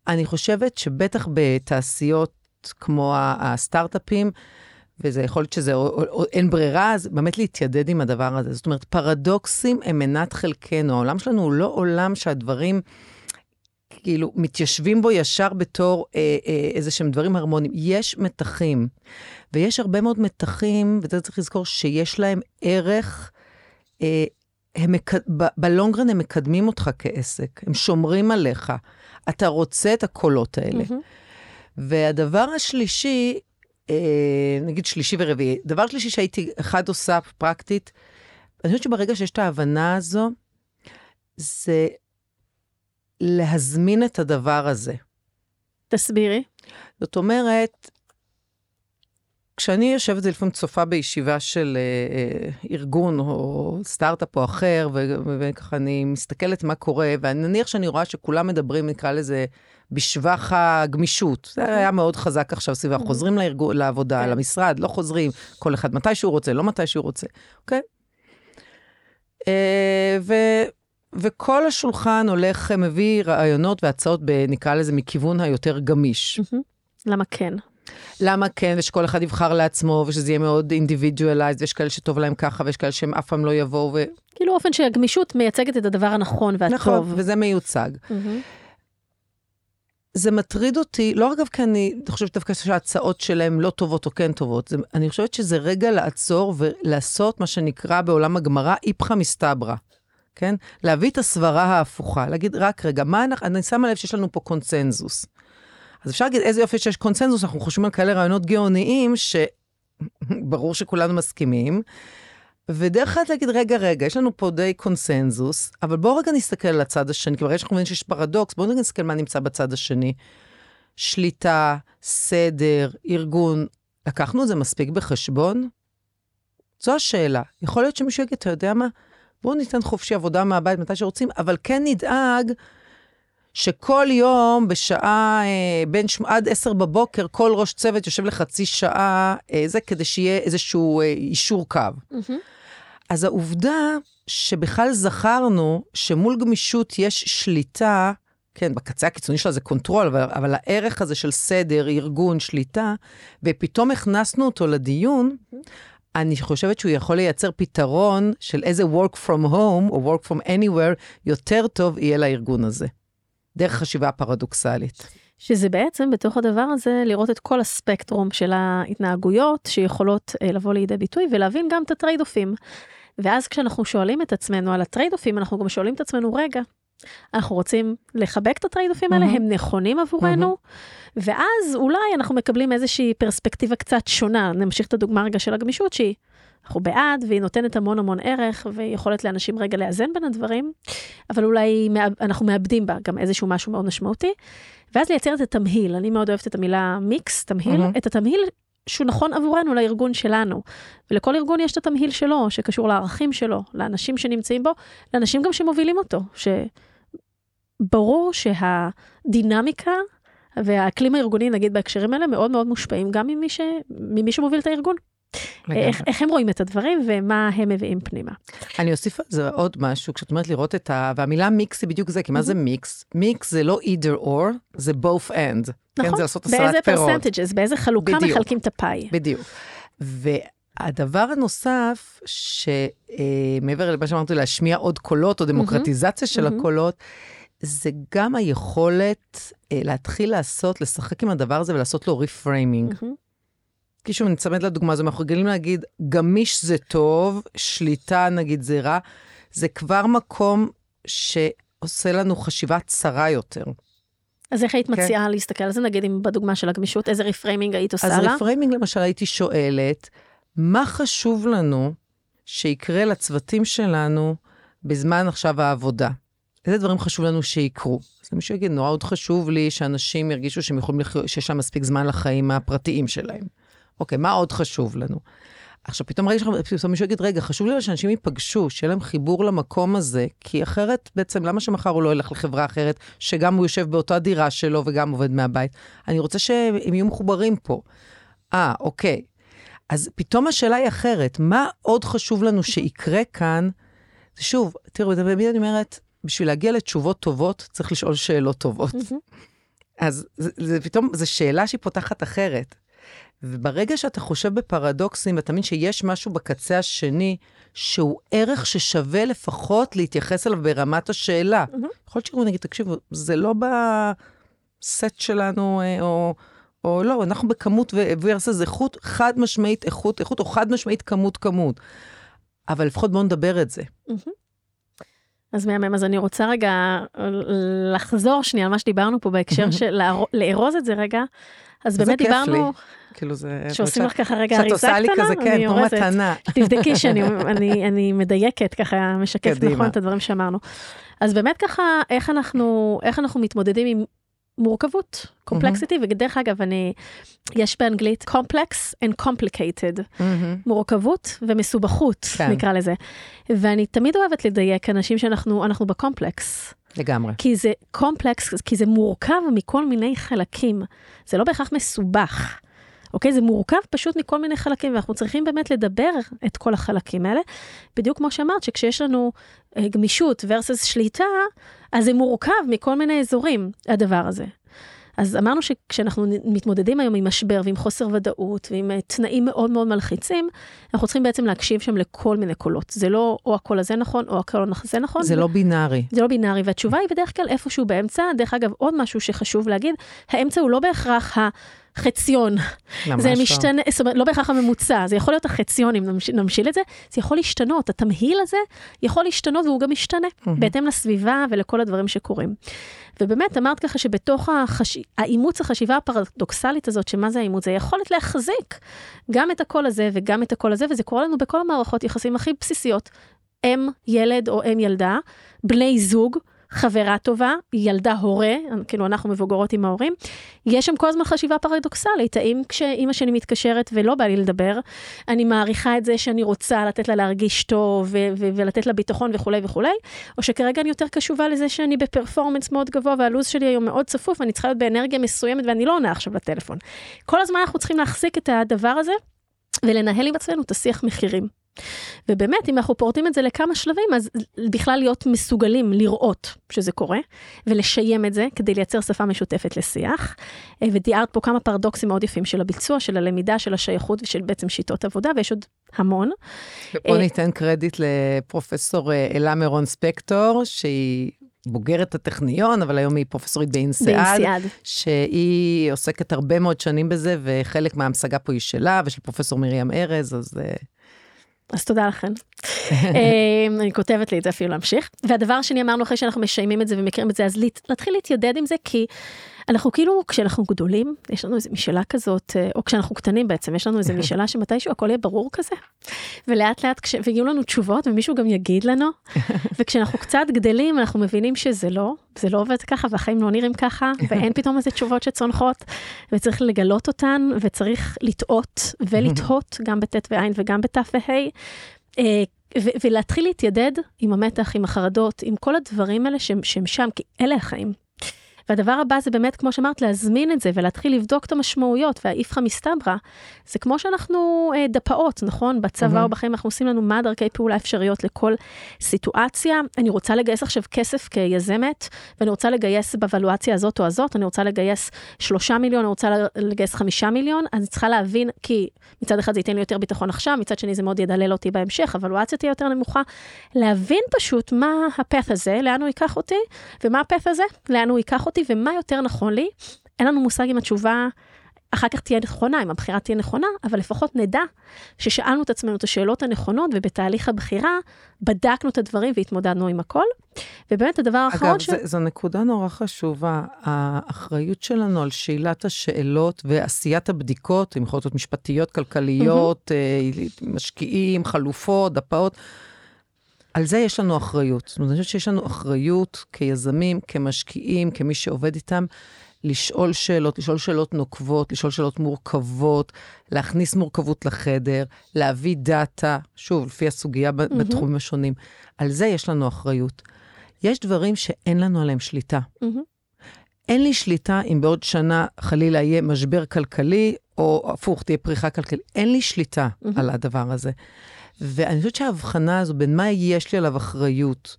אני חושבת שבטח בתעשיות כמו הסטארט-אפים, וזה יכול להיות שזה או, או, או, אין ברירה, אז באמת להתיידד עם הדבר הזה. זאת אומרת, פרדוקסים הם מנת חלקנו. העולם שלנו הוא לא עולם שהדברים... כאילו, מתיישבים בו ישר בתור אה, אה, איזה שהם דברים הרמוניים. יש מתחים, ויש הרבה מאוד מתחים, וזה צריך לזכור, שיש להם ערך, אה, הם מק... ב- בלונגרן הם מקדמים אותך כעסק, הם שומרים עליך. אתה רוצה את הקולות האלה. מהמם. והדבר השלישי, אה, נגיד שלישי ורביעי, דבר שלישי שהייתי, אחד עושה פרקטית, אני חושבת שברגע שיש את ההבנה הזו, זה להזמין את הדבר הזה. תסבירי. זאת אומרת, כשאני יושבת ולפעמים צופה בישיבה של אה, אה, ארגון או סטארט-אפ או אחר, ו- וככה אני מסתכלת מה קורה, ונניח שאני רואה שכולם מדברים, נקרא לזה, בשבח הגמישות. זה היה מאוד חזק עכשיו סביבה. חוזרים לארגון, לעבודה, כן. למשרד, לא חוזרים, כל אחד מתי שהוא רוצה, לא מתי שהוא רוצה, אוקיי? אה, ו- וכל השולחן הולך, מביא רעיונות והצעות, ב- נקרא לזה, מכיוון היותר גמיש. למה כן? למה כן, ושכל אחד יבחר לעצמו, ושזה יהיה מאוד אינדיבידואלייז, ויש כאלה שטוב להם ככה, ויש כאלה שהם אף פעם לא יבואו, ו... כאילו אופן שהגמישות מייצגת את הדבר הנכון והטוב. נכון, וזה מיוצג. זה מטריד אותי, לא אגב כי אני חושבת דווקא שההצעות שלהם לא טובות או כן טובות, זה, אני חושבת שזה רגע לעצור ולעשות מה שנקרא בעולם הגמרא איפכא מסתברא, כן? להביא את הסברה ההפוכה, להגיד, רק רגע, מה אנחנו, אני שמה לב שיש לנו פה קונצנזוס. אז אפשר להגיד, איזה יופי שיש קונצנזוס, אנחנו חושבים על כאלה רעיונות גאוניים, שברור [laughs] שכולנו מסכימים. ודרך אחת להגיד, רגע, רגע, יש לנו פה די קונסנזוס, אבל בואו רגע נסתכל על הצד השני, כי ברגע שאנחנו מבינים שיש פרדוקס, בואו רגע נסתכל מה נמצא בצד השני. שליטה, סדר, ארגון, לקחנו את זה מספיק בחשבון? זו השאלה. יכול להיות שמישהו יגיד, אתה יודע מה? בואו ניתן חופשי עבודה מהבית מתי שרוצים, אבל כן נדאג שכל יום בשעה, אה, בין ש... עד עשר בבוקר, כל ראש צוות יושב לחצי שעה, אה, זה כדי שיהיה איזשהו אה, יישור קו. אמהם. אז העובדה שבכלל זכרנו שמול גמישות יש שליטה, כן, בקצה הקיצוני שלה זה control, אבל, אבל הערך הזה של סדר, ארגון, שליטה, ופתאום הכנסנו אותו לדיון, אני חושבת שהוא יכול לייצר פתרון של איזה work from home או work from anywhere יותר טוב יהיה לארגון הזה. דרך חשיבה פרדוקסלית. שזה בעצם בתוך הדבר הזה לראות את כל הספקטרום של ההתנהגויות שיכולות אה, לבוא לידי ביטוי ולהבין גם את הטרייד אופים. ואז כשאנחנו שואלים את עצמנו על הטרייד אופים אנחנו גם שואלים את עצמנו רגע. אנחנו רוצים לחבק את הטרייד אופים האלה, אמהם. הם נכונים עבורנו, ואז אולי אנחנו מקבלים איזושהי פרספקטיבה קצת שונה. נמשיך את הדוגמה רגע של הגמישות שהיא, אנחנו בעד והיא נותנת המון המון ערך ויכולת לאנשים רגע לאזן בין הדברים, אבל אולי אנחנו מאבדים בה גם איזשהו משהו מאוד משמעותי. ואז לייצר את התמהיל, אני מאוד אוהבת את המילה מיקס, תמהיל, מהמם. את התמהיל שהוא נכון עבורנו, לארגון שלנו. ולכל ארגון יש את התמהיל שלו, שקשור לערכים שלו, לאנשים שנמצאים בו, לאנשים גם שמובילים אותו, שברור שהדינמיקה והאקלים הארגוני, נגיד בהקשרים האלה, מאוד מאוד מושפעים גם ממי, ש... ממי שמוביל את הארגון. איך, איך הם רואים את הדברים ומה הם מביאים פנימה. אני אוסיף על זה עוד משהו, כשאת אומרת לראות את ה... והמילה מיקס היא בדיוק זה, כי מה זה מיקס? מיקס זה לא either or, זה both and. כן, נכון, זה לעשות באיזה. percentages, באיזה חלוקה בדיוק. מחלקים את הפאי. בדיוק. והדבר הנוסף, שמעבר למה שאמרתי, להשמיע עוד קולות, או דמוקרטיזציה של. הקולות, זה גם היכולת אה, להתחיל לעשות, לשחק עם הדבר הזה ולעשות לו reframing. כי שוב, נצמד לדוגמה הזו, אנחנו רגילים להגיד, גמיש זה טוב, שליטה נגיד זה רע, זה כבר מקום שעושה לנו חשיבה צרה יותר. אז איך היית כן. מציעה להסתכל על זה, נגיד אם בדוגמה של הגמישות, איזה reframing היית עושה אז לה? reframing למשל הייתי שואלת, מה חשוב לנו שיקרה לצוותים שלנו בזמן עכשיו העבודה? איזה דברים חשוב לנו שיקרו? אז מישהו יגיד, נורא עוד חשוב לי שאנשים ירגישו שהם יכולים לחיות, שיש להם מספיק זמן לחיים הפרטיים שלהם. אוקיי, מה עוד חשוב לנו? עכשיו, פתאום רגע, פתאום מישהו יגיד, רגע, חשוב לי שאנשים ייפגשו, שיהיה להם חיבור למקום הזה, כי אחרת, בעצם, למה שמחר הוא לא ילך לחברה אחרת, שגם הוא יושב באותה דירה שלו וגם עובד מהבית? אני רוצה שהם יהיו מחוברים פה. אה, אוקיי. אז פתאום השאלה היא אחרת, מה עוד חשוב לנו שיקרה כאן? זה שוב, תראו, תמיד אני אומרת, בשביל להגיע לתשובות טובות, צריך לשאול שאלות טובות. אז זה, זה פתאום, זו שאלה שהיא פותחת אחרת. וברגע שאתה חושב בפרדוקסים, אתה מבין שיש משהו בקצה השני, שהוא ערך ששווה לפחות להתייחס אליו ברמת השאלה. יכול להיות שהוא נגיד, תקשיבו, זה לא בסט שלנו, אה, או, או לא, אנחנו בכמות ורסס איכות, חד משמעית איכות, איכות, או חד משמעית כמות, כמות. אבל לפחות בואו נדבר את זה. אז מהמם, אז אני רוצה רגע לחזור שנייה על מה שדיברנו פה בהקשר [laughs] של לארוז את זה רגע. אז באמת דיברנו... לי. כאילו זה... שעושים לך ככה רגע שאת אריזה עושה לי קטנה, כזה, כן, כמו. מתנה. [laughs] תבדקי שאני אני, אני מדייקת, ככה משקפת. נכון את הדברים שאמרנו. אז באמת ככה, איך אנחנו, איך אנחנו מתמודדים עם מורכבות, קומפלקסיטי, ודרך אגב, אני, יש באנגלית complex and complicated, מהמם. מורכבות ומסובכות, כן. נקרא לזה. ואני תמיד אוהבת לדייק אנשים שאנחנו אנחנו בקומפלקס. לגמרי. כי זה קומפלקס, כי זה מורכב מכל מיני חלקים. זה לא בהכרח מסובך. אוקיי? זה מורכב פשוט מכל מיני חלקים, ואנחנו צריכים באמת לדבר את כל החלקים האלה. בדיוק כמו שאמרת, שכשיש לנו אה, גמישות versus שליטה, אז זה מורכב מכל מיני אזורים, הדבר הזה. אז אמרנו שכשאנחנו מתמודדים היום עם משבר ועם חוסר ודאות ועם אה, תנאים מאוד מאוד מלחיצים, אנחנו צריכים בעצם להקשיב שם לכל מיני קולות. זה לא או הקול הזה נכון או הקול הזה נכון. זה לא בינארי. זה לא בינארי, והתשובה היא בדרך כלל איפשהו באמצע. דרך אגב, עוד משהו שחשוב להגיד, האמצע הוא לא בהכרח החציון. ממש זה. משתנה, זאת אומרת, לא בהכרח הממוצע, זה יכול להיות החציון, אם נמש- נמשיל את זה, זה יכול להשתנות, התמהיל הזה יכול להשתנות והוא גם משתנה, בהתאם לסביבה ולכל הדברים שקורים. ובאמת, אמרת ככה שבתוך החש... האימוץ החשיבה הפרדוקסלית הזאת, שמה זה האימוץ? זה יכולת להחזיק גם את הקול הזה וגם את הקול הזה, וזה קורה לנו בכל המערכות יחסים הכי בסיסיות. אם ילד או אם ילדה, בני זוג, חברה טובה, ילדה הורה, כאילו אנחנו מבוגרות עם ההורים, יש שם כל הזמן חשיבה פרדוקסלית, האם כשאימא שלי מתקשרת ולא בא לי לדבר, אני מעריכה את זה שאני רוצה לתת לה להרגיש טוב ו- ו- ולתת לה ביטחון וכולי וכולי, או שכרגע אני יותר קשובה לזה שאני בפרפורמנס מאוד גבוה והלו"ז שלי היום מאוד צפוף ואני צריכה להיות באנרגיה מסוימת ואני לא עונה עכשיו לטלפון. כל הזמן אנחנו צריכים להחזיק את הדבר הזה ולנהל עם עצמנו את השיח מחירים. ובאמת, אם אנחנו פורטים את זה לכמה שלבים, אז בכלל להיות מסוגלים לראות שזה קורה, ולשיים את זה כדי לייצר שפה משותפת לשיח. אה, ותיארת פה כמה פרדוקסים מאוד יפים של הביצוע, של הלמידה, של השייכות ושל בעצם שיטות עבודה, ויש עוד המון. ופה אה, ניתן קרדיט לפרופסור אה, אלה מירון ספקטור, שהיא בוגרת הטכניון, אבל היום היא פרופסורית באינסיאד. שהיא עוסקת הרבה מאוד שנים בזה, וחלק מההמשגה פה היא שלה, ושל פרופסור מרים ארז, אז אז תודה לכן. [laughs] אה, אני כותבת לי את זה אפילו להמשיך. והדבר השני אמרנו אחרי שאנחנו משיימים את זה ומכירים את זה, אז להת- להתחיל להתיידד עם זה, כי אנחנו כאילו, כשאנחנו גדולים, יש לנו איזו משאלה כזאת, אה, או כשאנחנו קטנים בעצם, יש לנו איזו משאלה שמתישהו הכל יהיה ברור כזה. ולאט לאט, כש... ויהיו לנו תשובות ומישהו גם יגיד לנו, [laughs] וכשאנחנו קצת גדלים, אנחנו מבינים שזה לא, זה לא עובד ככה, והחיים לא נראים ככה, [laughs] ואין פתאום איזה תשובות שצונחות, וצריך לגלות אותן, וצריך לטעות ולתהות, [laughs] גם בט' ועין וגם בת' וה'. אה, ולהתחיל להתיידד עם המתח, עם החרדות, עם כל הדברים האלה שהם שם, כי אלה החיים. והדבר הבא זה באמת, כמו שאמרת, להזמין את זה ולהתחיל לבדוק את המשמעויות והאיפכא מסתברא. זה כמו שאנחנו אה, דפאות, נכון? בצבא או בחיים אנחנו עושים לנו מה דרכי פעולה אפשריות לכל סיטואציה. אני רוצה לגייס עכשיו כסף כיזמת, ואני רוצה לגייס בוולואציה הזאת או הזאת, אני רוצה לגייס שלושה מיליון, אני רוצה לגייס חמישה מיליון, אז אני צריכה להבין, כי מצד אחד זה ייתן לי יותר ביטחון עכשיו, מצד שני זה מאוד ידלל אותי בהמשך, הוולואציה תהיה יותר נמוכה. להבין פשוט מה הפת הזה, לאן הוא ייקח אותי, ומה הפת הזה, לאן הוא ייקח אותי, ומה יותר נכון לי. אין לנו מושג אם התשובה אחר כך תהיה נכונה, אם הבחירה תהיה נכונה, אבל לפחות נדע ששאלנו את עצמנו את השאלות הנכונות, ובתהליך הבחירה בדקנו את הדברים והתמודדנו עם הכל. ובאמת הדבר האחרון אגב, ש... אגב, זו נקודה נורא חשובה. האחריות שלנו על שאלת השאלות ועשיית הבדיקות, הן יכולות להיות משפטיות, כלכליות, mm-hmm. משקיעים, חלופות, דפאות. על זה יש לנו אחריות. זאת אומרת, אני חושבת שיש לנו אחריות כיזמים, כמשקיעים, כמי שעובד איתם, לשאול שאלות, לשאול שאלות נוקבות, לשאול שאלות מורכבות, להכניס מורכבות לחדר, להביא דאטה, שוב, לפי הסוגיה mm-hmm. בתחומים השונים. על זה יש לנו אחריות. יש דברים שאין לנו עליהם שליטה. Mm-hmm. אין לי שליטה אם בעוד שנה חלילה יהיה משבר כלכלי, או הפוך, תהיה פריחה כלכלית. אין לי שליטה mm-hmm. על הדבר הזה. ואני חושבת שההבחנה הזו בין מה יש לי עליו אחריות,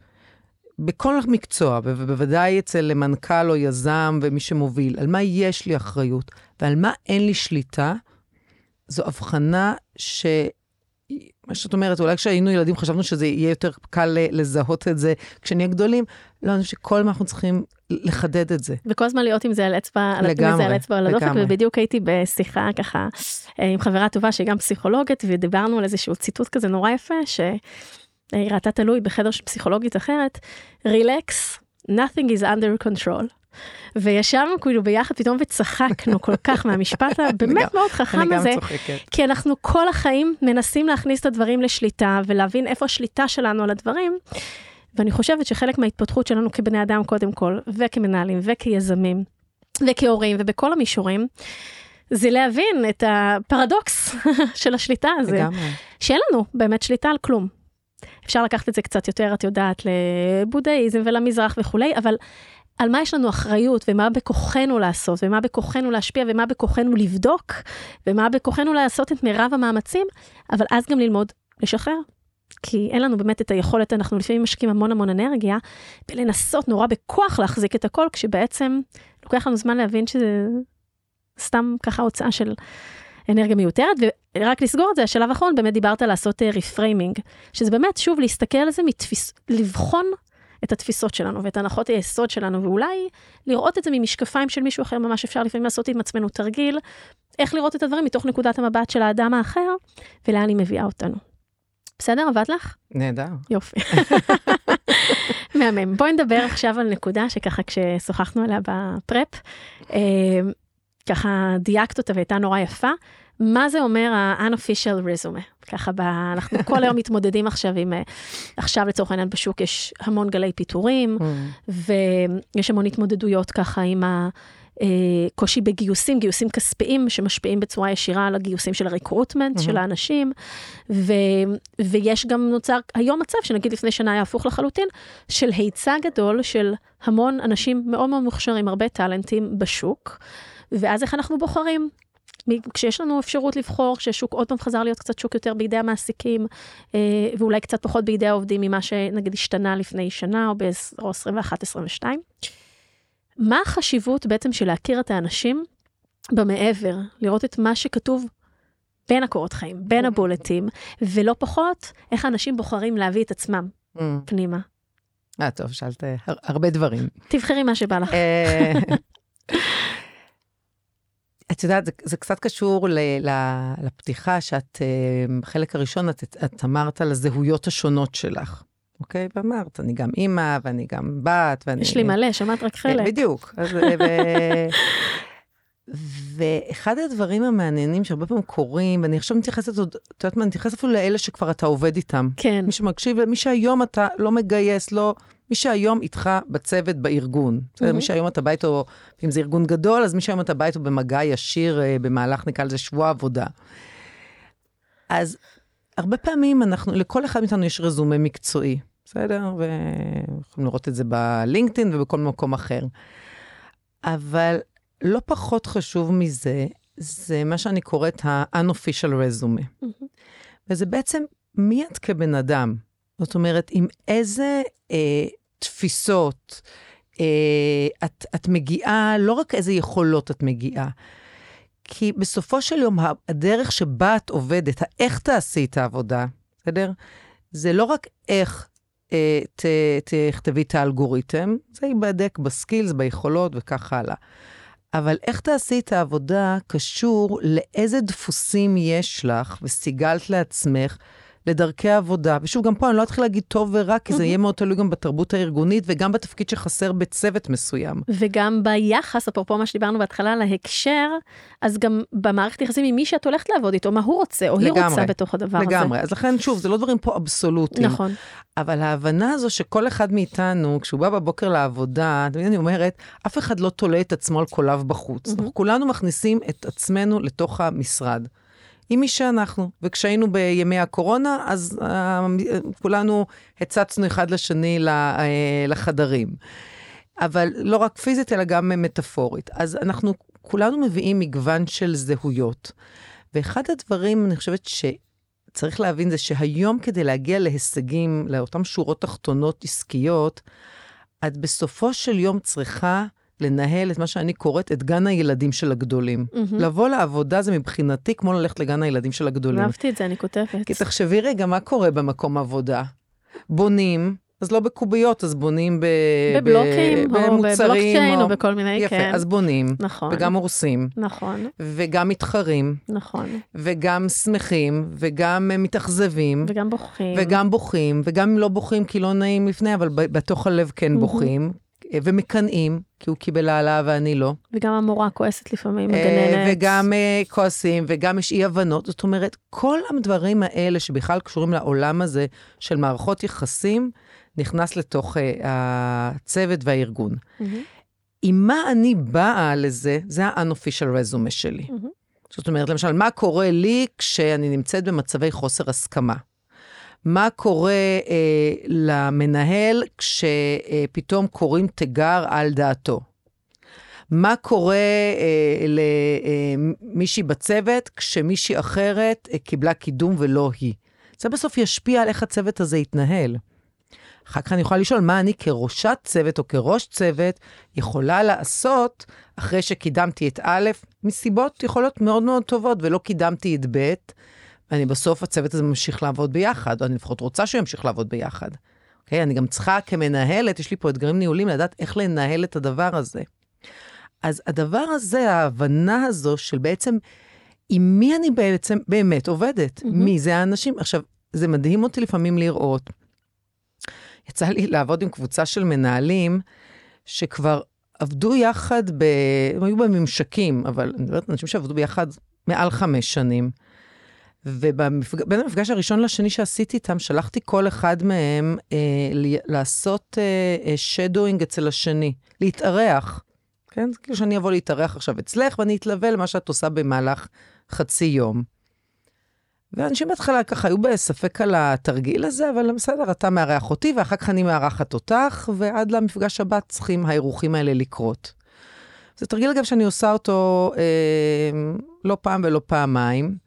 בכל מקצוע, ובוודאי אצל מנכ"ל או יזם ומי שמוביל, על מה יש לי אחריות ועל מה אין לי שליטה, זו הבחנה ש... מה שאת אומרת, אולי כשהיינו ילדים חשבנו שזה יהיה יותר קל לזהות את זה כשנהיה גדולים. לא, אני חושבת שכל הזמן אנחנו צריכים לחדד את זה. וכל הזמן להיות עם זה על אצבע, לגמרי, על אצבע על הדופק, ובדיוק הייתי בשיחה ככה אה, עם חברה טובה שהיא גם פסיכולוגית, ודיברנו על איזשהו ציטוט כזה נורא יפה, שהיא ראתה תלוי בחדר של פסיכולוגית אחרת, רילקס, nothing is under control. וישבנו כאילו ביחד פתאום וצחקנו כל כך [laughs] מהמשפט הבאמת מאוד חכם הזה, כי אנחנו כל החיים מנסים להכניס את הדברים לשליטה ולהבין איפה השליטה שלנו על הדברים. ואני חושבת שחלק מההתפתחות שלנו כבני אדם קודם כל, וכמנהלים וכיזמים וכהורים ובכל המישורים, זה להבין את הפרדוקס [laughs] של השליטה הזה. לגמרי. שאין לנו באמת שליטה על כלום. אפשר לקחת את זה קצת יותר, את יודעת, לבודהיזם ולמזרח וכולי, אבל על מה יש לנו אחריות, ומה בכוחנו לעשות, ומה בכוחנו להשפיע, ומה בכוחנו לבדוק, ומה בכוחנו לעשות את מירב המאמצים, אבל אז גם ללמוד לשחרר. כי אין לנו באמת את היכולת, אנחנו לפעמים משקיעים המון המון אנרגיה, בלנסות נורא בכוח להחזיק את הכל, כשבעצם לוקח לנו זמן להבין שזה סתם ככה הוצאה של אנרגיה מיותרת. ורק לסגור את זה, השלב האחרון, באמת דיברת לעשות reframing, אה, שזה באמת, שוב, להסתכל על זה, מתפיס, לבחון את התפיסות שלנו ואת הנחות היסוד שלנו, ואולי לראות את זה ממשקפיים של מישהו אחר, ממש אפשר לפעמים לעשות עם עצמנו תרגיל, איך לראות את הדברים מתוך נקודת המבט של האדם האחר, ולאן היא מביאה אותנו. בסדר, עבד לך? נהדר. יופי. [laughs] מהמם. בואי נדבר עכשיו על נקודה שככה כששוחחנו עליה בפרפ, אה, ככה דייקת אותה והייתה נורא יפה. מה זה אומר ה-unofficial resume? ככה, ב, אנחנו כל היום מתמודדים עכשיו עם, אה, עכשיו לצורך העניין בשוק יש המון גלי פיטורים, mm. ויש המון התמודדויות ככה עם הקושי אה, בגיוסים, גיוסים כספיים שמשפיעים בצורה ישירה על הגיוסים של הריקרוטמנט mm-hmm. של האנשים, ו, ויש גם נוצר היום מצב שנגיד לפני שנה היה הפוך לחלוטין, של היצע גדול של המון אנשים מאוד מאוד מוכשרים, הרבה טאלנטים בשוק, ואז איך אנחנו בוחרים? כשיש לנו אפשרות לבחור, כשהשוק עוד פעם חזר להיות קצת שוק יותר בידי המעסיקים, אה, ואולי קצת פחות בידי העובדים ממה שנגיד השתנה לפני שנה או ב-21-22. מה החשיבות בעצם של להכיר את האנשים במעבר, לראות את מה שכתוב בין הקורות חיים, בין הבולטים, ולא פחות איך האנשים בוחרים להביא את עצמם mm. פנימה. אה, טוב, שאלת הרבה דברים. תבחרי מה שבא לך. את יודעת, זה, זה קצת קשור ל, ל, לפתיחה שאת, בחלק אה, הראשון, את, את אמרת על הזהויות השונות שלך. אוקיי? ואמרת, אני גם אימא, ואני גם בת, ואני... יש לי מלא, שמעת רק חלק. בדיוק. אז, אה, ו... ואחד הדברים המעניינים שהרבה פעמים קורים, ואני עכשיו מתייחסת עוד, את יודעת מה, אני מתייחסת אפילו לאלה שכבר אתה עובד איתם. כן. מי שמקשיב, מי שהיום אתה לא מגייס, לא... מי שהיום איתך בצוות בארגון. בסדר, mm-hmm. מי שהיום אתה בא איתו, אם זה ארגון גדול, אז מי שהיום אתה בא איתו במגע ישיר אה, במהלך, נקרא לזה שבוע עבודה. אז הרבה פעמים אנחנו, לכל אחד מאיתנו יש רזומה מקצועי, בסדר? ויכולים לראות את זה בלינקדאין ובכל מקום אחר. אבל לא פחות חשוב מזה, זה מה שאני קוראת ה-unofficial resume. Mm-hmm. וזה בעצם מי את כבן אדם. זאת אומרת, עם איזה אה, תפיסות אה, את, את מגיעה, לא רק איזה יכולות את מגיעה, כי בסופו של יום, הדרך שבה את עובדת, האיך תעשי את העבודה, בסדר? זה לא רק איך אה, תכתבי את האלגוריתם, זה ייבדק בסקילס, ביכולות וכך הלאה. אבל איך תעשי את העבודה קשור לאיזה דפוסים יש לך, וסיגלת לעצמך, לדרכי עבודה. ושוב, גם פה אני לא אתחיל להגיד טוב ורע, כי זה יהיה מאוד תלוי גם בתרבות הארגונית וגם בתפקיד שחסר בצוות מסוים. וגם ביחס, אפרופו מה שדיברנו בהתחלה, להקשר, אז גם במערכת יחסים עם מי שאת הולכת לעבוד איתו, מה הוא רוצה, או לגמרי, היא רוצה בתוך הדבר לגמרי. הזה. לגמרי. אז לכן, שוב, זה לא דברים פה אבסולוטיים. נכון. אבל ההבנה הזו שכל אחד מאיתנו, כשהוא בא בבוקר לעבודה, תמיד אני אומרת, אף אחד לא תולה את עצמו על קוליו בחוץ. אנחנו כולנו מכניסים את עצמנו לתוך המשרד. עם מי שאנחנו. וכשהיינו בימי הקורונה, אז uh, כולנו הצצנו אחד לשני uh, לחדרים. אבל לא רק פיזית, אלא גם מטאפורית. אז אנחנו כולנו מביאים מגוון של זהויות. ואחד הדברים, אני חושבת שצריך להבין, זה שהיום כדי להגיע להישגים, לאותן שורות תחתונות עסקיות, את בסופו של יום צריכה לנהל את מה שאני קוראת את גן הילדים של הגדולים. Mm-hmm. לבוא לעבודה זה מבחינתי כמו ללכת לגן הילדים של הגדולים. אהבתי את זה, אני כותבת. כי תחשבי רגע, מה קורה במקום עבודה? בונים, אז לא בקוביות, אז בונים ב... בבלוקים, ב... או בבלוקצ'יין, או... או בכל מיני, יפה, כן. אז בונים. נכון. וגם הורסים. נכון. וגם מתחרים. נכון. וגם שמחים, וגם מתאכזבים. וגם בוכים. וגם בוחים, וגם לא בוכים כי לא נעים לפני, אבל בתוך הלב כן בוכים. ומקנאים, כי הוא קיבל העלאה ואני לא. וגם המורה כועסת לפעמים, מגננת. וגם uh, כועסים, וגם יש אי-הבנות. זאת אומרת, כל הדברים האלה שבכלל קשורים לעולם הזה של מערכות יחסים, נכנס לתוך הצוות והארגון. Mm-hmm. עם מה אני באה לזה, זה ה-unofficial resume שלי. Mm-hmm. זאת אומרת, למשל, מה קורה לי כשאני נמצאת במצבי חוסר הסכמה? מה קורה אה, למנהל כשפתאום קוראים תיגר על דעתו? מה קורה אה, למישהי אה, בצוות כשמישהי אחרת אה, קיבלה קידום ולא היא? זה בסוף ישפיע על איך הצוות הזה יתנהל. אחר כך אני יכולה לשאול מה אני כראשת צוות או כראש צוות יכולה לעשות אחרי שקידמתי את א', מסיבות יכולות מאוד מאוד טובות, ולא קידמתי את ב', ואני בסוף, הצוות הזה ממשיך לעבוד ביחד, או אני לפחות רוצה שהוא ימשיך לעבוד ביחד. אוקיי? אני גם צריכה כמנהלת, יש לי פה אתגרים ניהולים, לדעת איך לנהל את הדבר הזה. אז הדבר הזה, ההבנה הזו של בעצם, עם מי אני בעצם באמת עובדת? Mm-hmm. מי זה האנשים? עכשיו, זה מדהים אותי לפעמים לראות. יצא לי לעבוד עם קבוצה של מנהלים שכבר עבדו יחד, ב... הם היו בממשקים, אבל אני מדברת על אנשים שעבדו ביחד מעל חמש שנים. ובין המפגש הראשון לשני שעשיתי איתם, שלחתי כל אחד מהם אה, לעשות שדואינג אה, אה, אצל השני, להתארח. כן? זה כאילו שאני אבוא להתארח עכשיו אצלך, ואני אתלווה למה שאת עושה במהלך חצי יום. ואנשים בהתחלה ככה היו בספק על התרגיל הזה, אבל בסדר, אתה מארח אותי, ואחר כך אני מארחת אותך, ועד למפגש הבא צריכים האירוחים האלה לקרות. זה תרגיל, אגב, שאני עושה אותו אה, לא פעם ולא פעמיים.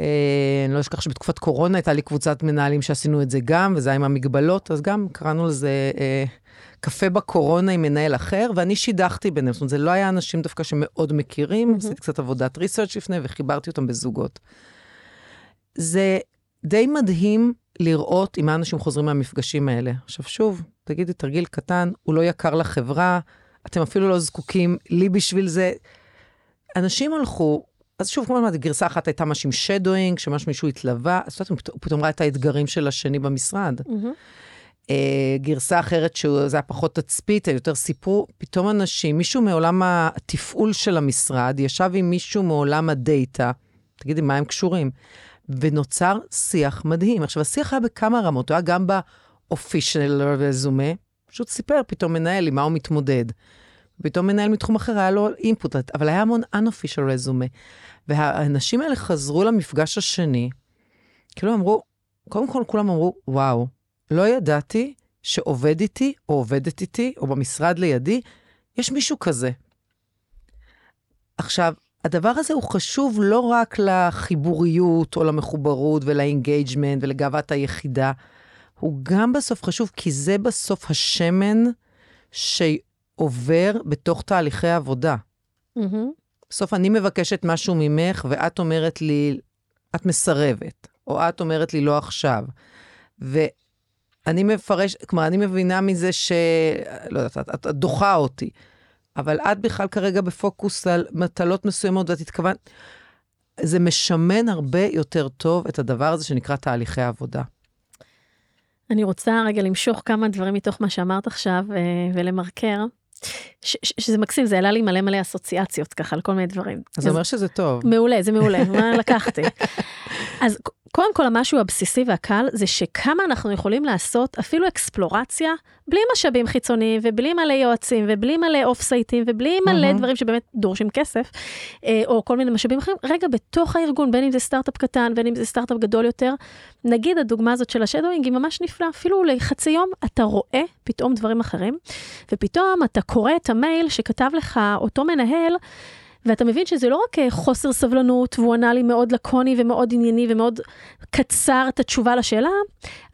אה, אני לא אשכח שבתקופת קורונה הייתה לי קבוצת מנהלים שעשינו את זה גם, וזה היה עם המגבלות, אז גם קראנו לזה אה, קפה בקורונה עם מנהל אחר, ואני שידכתי ביניהם. זאת אומרת, זה לא היה אנשים דווקא שמאוד מכירים, mm-hmm. עשיתי קצת עבודת ריסרצ' לפני וחיברתי אותם בזוגות. זה די מדהים לראות עם מה אנשים חוזרים מהמפגשים האלה. עכשיו שוב, תגידי, תרגיל קטן, הוא לא יקר לחברה, אתם אפילו לא זקוקים לי בשביל זה. אנשים הלכו, אז שוב, כמו אמרתי, גרסה אחת הייתה משהו עם שדואינג, שממש מישהו התלווה, אז הוא פתאום ראה את האתגרים של השני במשרד. Mm-hmm. גרסה אחרת שזה היה פחות תצפית, יותר סיפרו, פתאום אנשים, מישהו מעולם התפעול של המשרד, ישב עם מישהו מעולם הדאטה, תגידי, מה הם קשורים? ונוצר שיח מדהים. עכשיו, השיח היה בכמה רמות, הוא היה גם באופישל רזומה, פשוט סיפר פתאום מנהל עם מה הוא מתמודד. פתאום מנהל מתחום אחר היה לו אינפוט, אבל היה המון unofficial רזומה. והאנשים האלה חזרו למפגש השני, כאילו אמרו, קודם כל כולם אמרו, וואו, לא ידעתי שעובד איתי, או עובדת איתי, או במשרד לידי, יש מישהו כזה. עכשיו, הדבר הזה הוא חשוב לא רק לחיבוריות או למחוברות ול engagement ולגאוות היחידה, הוא גם בסוף חשוב, כי זה בסוף השמן שעובר בתוך תהליכי עבודה. Mm-hmm. בסוף אני מבקשת משהו ממך, ואת אומרת לי, את מסרבת, או את אומרת לי לא עכשיו. ואני מפרש, כלומר, אני מבינה מזה ש... לא יודעת, את, את דוחה אותי. אבל את בכלל כרגע בפוקוס על מטלות מסוימות, ואת התכוונת... זה משמן הרבה יותר טוב את הדבר הזה שנקרא תהליכי עבודה. אני רוצה רגע למשוך כמה דברים מתוך מה שאמרת עכשיו אה, ולמרקר. ש- ש- שזה מקסים, זה העלה לי מלא מלא אסוציאציות ככה על כל מיני דברים. אז זה אומר שזה טוב. מעולה, זה מעולה, מה לקחתי. [laughs] אז קודם כל, המשהו הבסיסי והקל זה שכמה אנחנו יכולים לעשות אפילו אקספלורציה בלי משאבים חיצוניים ובלי מלא יועצים ובלי מלא אוף סייטים ובלי מלא אמהם. דברים שבאמת דורשים כסף, אה, או כל מיני משאבים אחרים, רגע בתוך הארגון, בין אם זה סטארט-אפ קטן, בין אם זה סטארט-אפ גדול יותר, נגיד הדוגמה הזאת של ה shadowing היא ממש נפלאה, אפילו לחצי יום אתה רואה פתאום דברים אחרים, ופתאום אתה קורא את המייל שכתב לך אותו מנהל, ואתה מבין שזה לא רק אה, חוסר סבלנות, והוא ענה לי מאוד לקוני ומאוד ענייני ומאוד קצר את התשובה לשאלה,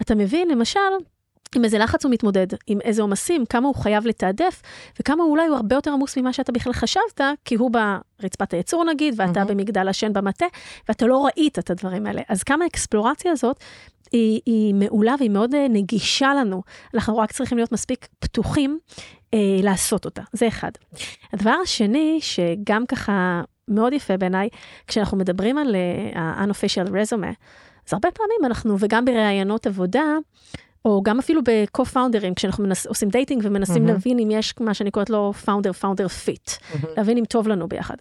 אתה מבין, למשל, עם איזה לחץ הוא מתמודד, עם איזה עומסים, כמה הוא חייב לתעדף, וכמה אולי הוא הרבה יותר עמוס ממה שאתה בכלל חשבת, כי הוא ברצפת הייצור נגיד, ואתה מהמם. במגדל השן במטה, ואתה לא ראית את הדברים האלה. אז כמה האקספלורציה הזאת היא, היא מעולה והיא מאוד אה, נגישה לנו. אנחנו רק צריכים להיות מספיק פתוחים אה, לעשות אותה, זה אחד. הדבר השני, שגם ככה מאוד יפה בעיניי, כשאנחנו מדברים על אה, ה-unofficial resume, אז הרבה פעמים אנחנו, וגם בראיונות עבודה, או גם אפילו ב-co-founders, כשאנחנו מנס, עושים dating ומנסים אמהם. להבין אם יש מה שאני קוראת לו founder, founder fit, להבין אם טוב לנו ביחד.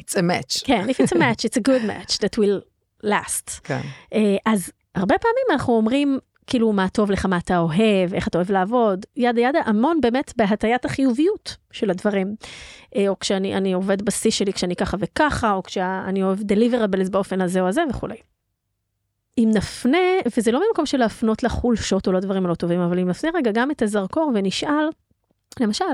It's a match. כן, if it's a match, it's a good match that will last. כן. אה, אז הרבה פעמים אנחנו אומרים, כאילו, מה טוב לך, מה אתה אוהב, איך אתה אוהב לעבוד, ידה ידה, המון באמת בהטיית החיוביות של הדברים. אה, או כשאני אני עובד בשיא שלי כשאני ככה וככה, או כשאני אוהב deliverables באופן הזה או הזה וכולי. אם נפנה, וזה לא ממקום של להפנות לחולשות או לדברים הלא טובים, אבל אם נפנה רגע גם את הזרקור ונשאל, למשל,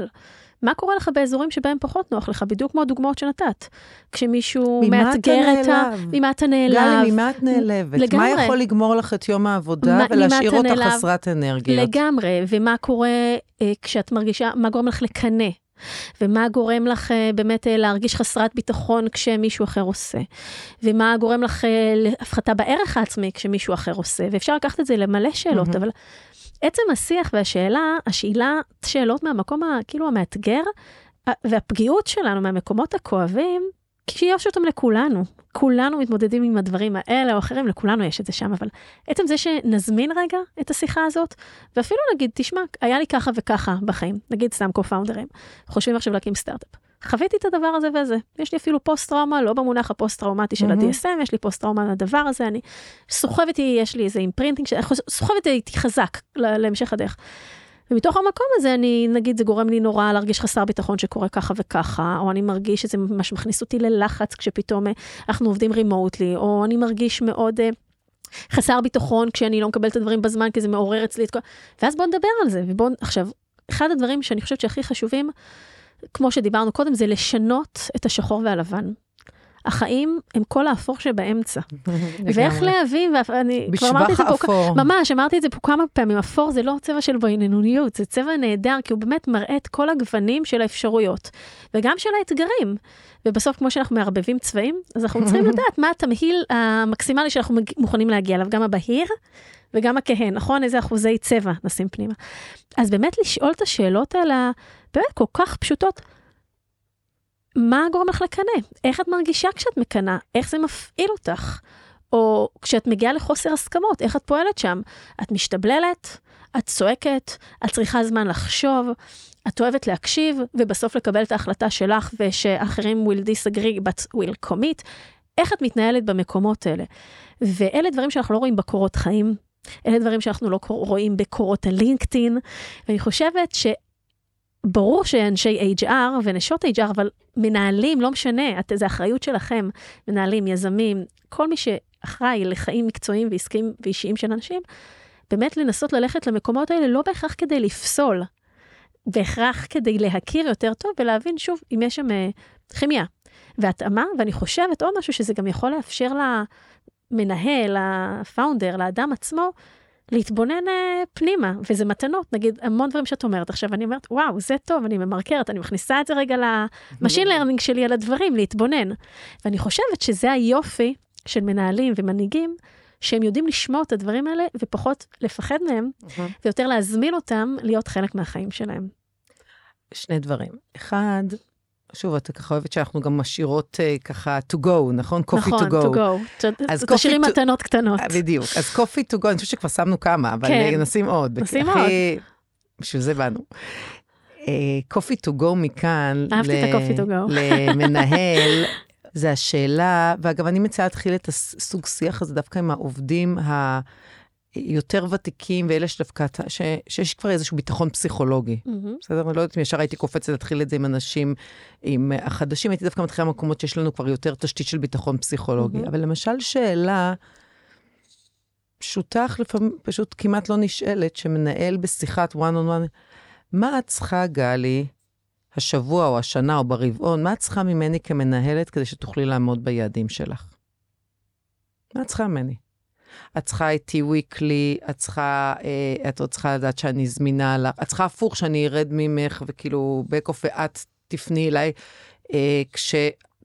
מה קורה לך באזורים שבהם פחות נוח לך, בדיוק כמו הדוגמאות שנתת. כשמישהו מאתגר את ה... ממה אתה נעלב? גלי, ממה את נעלבת? לגמרי. מה יכול לגמור לך את יום העבודה מה- ולהשאיר אותך נעלב? חסרת אנרגיות? לגמרי, ומה קורה אה, כשאת מרגישה, מה גורם לך לקנא, ומה גורם לך אה, באמת אה, להרגיש חסרת ביטחון כשמישהו אחר עושה, ומה גורם לך אה, להפחתה בערך העצמי כשמישהו אחר עושה, ואפשר לקחת את זה למלא שאלות, מהמם. אבל עצם השיח והשאלה, השאלה שאלות מהמקום ה- כאילו המאתגר, והפגיעות שלנו מהמקומות הכואבים, שיש אותם לכולנו. כולנו מתמודדים עם הדברים האלה או אחרים, לכולנו יש את זה שם, אבל עצם זה שנזמין רגע את השיחה הזאת, ואפילו נגיד, תשמע, היה לי ככה וככה בחיים, נגיד סתם co-founders, חושבים עכשיו להקים סטארט-אפ. חוויתי את הדבר הזה וזה. יש לי אפילו פוסט-טראומה, לא במונח הפוסט-טראומטי של מהמם. ה-DSM, יש לי פוסט-טראומה על הדבר הזה, אני סוחבת יש לי איזה imprinting, ש- סוחבת איתי חזק להמשך הדרך. ומתוך המקום הזה, אני, נגיד, זה גורם לי נורא להרגיש חסר ביטחון שקורה ככה וככה, או אני מרגיש שזה ממש מכניס אותי ללחץ כשפתאום אה, אנחנו עובדים רימוטלי, או אני מרגיש מאוד... אה, חסר ביטחון כשאני לא מקבל את הדברים בזמן, כי זה מעורר אצלי את כל... ואז בואו נדבר על זה. ובואו, עכשיו, אחד הדברים שאני חושבת שהכי חשובים, כמו שדיברנו קודם, זה לשנות את השחור והלבן. החיים הם כל האפור שבאמצע. [laughs] ואיך. להבין, ואני כבר אמרתי את זה פה, אפור. ממש, אמרתי את זה פה כמה פעמים, אפור זה לא צבע של בינוניות, זה צבע נהדר, כי הוא באמת מראה את כל הגוונים של האפשרויות, וגם של האתגרים. ובסוף, כמו שאנחנו מערבבים צבעים, אז אנחנו צריכים [laughs] לדעת מה התמהיל המקסימלי שאנחנו מוכנים להגיע אליו, גם הבהיר וגם הכהה, נכון? איזה אחוזי צבע נשים פנימה. אז באמת לשאול את השאלות האלה, באמת כל כך פשוטות. מה גורם לך לקנא? איך את מרגישה כשאת מקנאה? איך זה מפעיל אותך? או כשאת מגיעה לחוסר הסכמות, איך את פועלת שם? את משתבללת? את צועקת? את צריכה זמן לחשוב? את אוהבת להקשיב, ובסוף לקבל את ההחלטה שלך, ושאחרים will disagree but will commit? איך את מתנהלת במקומות האלה? ואלה דברים שאנחנו לא רואים בקורות חיים, אלה דברים שאנחנו לא רואים בקורות הלינקדאין, ואני חושבת ש... ברור שאנשי HR ונשות HR, אבל מנהלים, לא משנה, את, זה אחריות שלכם, מנהלים, יזמים, כל מי שאחראי לחיים מקצועיים ועסקיים ואישיים של אנשים, באמת לנסות ללכת למקומות האלה לא בהכרח כדי לפסול, בהכרח כדי להכיר יותר טוב ולהבין שוב אם יש שם אה, כימיה והתאמה, ואני חושבת עוד משהו שזה גם יכול לאפשר למנהל, ל founder, לאדם עצמו, להתבונן אה, פנימה, וזה מתנות, נגיד המון דברים שאת אומרת עכשיו, אני אומרת, וואו, זה טוב, אני ממרקרת, אני מכניסה את זה רגע ל machine learning שלי על הדברים, להתבונן. ואני חושבת שזה היופי של מנהלים ומנהיגים, שהם יודעים לשמוע את הדברים האלה ופחות לפחד מהם, ויותר להזמין אותם להיות חלק מהחיים שלהם. שני דברים. אחד, שוב, אתה ככה אוהבת שאנחנו גם משאירות uh, ככה to go, נכון? coffee נכון, to go. to go. אז תשאירי מתנות קטנות. אה, בדיוק. אז coffee to go, אני חושבת שכבר שמנו כמה, אבל כן. אה, נשים עוד. נשים הכי- בשביל זה באנו. אה, coffee to go מכאן, אהבתי את ה-coffee to go. [laughs] למנהל, זה השאלה, ואגב, אני מציעה להתחיל את הסוג שיח הזה דווקא עם העובדים היותר ותיקים, ואלה שדווקא, ש- שיש כבר איזשהו ביטחון פסיכולוגי. מהמם. בסדר? אני לא יודעת אם ישר הייתי קופצת להתחיל את זה עם אנשים, עם החדשים, הייתי דווקא מתחילה במקומות שיש לנו כבר יותר תשתית של ביטחון פסיכולוגי. מהמם. אבל למשל שאלה פשוטה, לפעמים פשוט כמעט לא נשאלת, שמנהל בשיחת one on one, מה את צריכה, גלי, השבוע או השנה או ברבעון, מה את צריכה ממני כמנהלת כדי שתוכלי לעמוד ביעדים שלך? מה את צריכה ממני? את צריכה איתי weekly, את צריכה, אה, את עוד צריכה לדעת שאני זמינה לך, את צריכה הפוך שאני ארד ממך וכאילו off ואת תפני אליי אה, כש,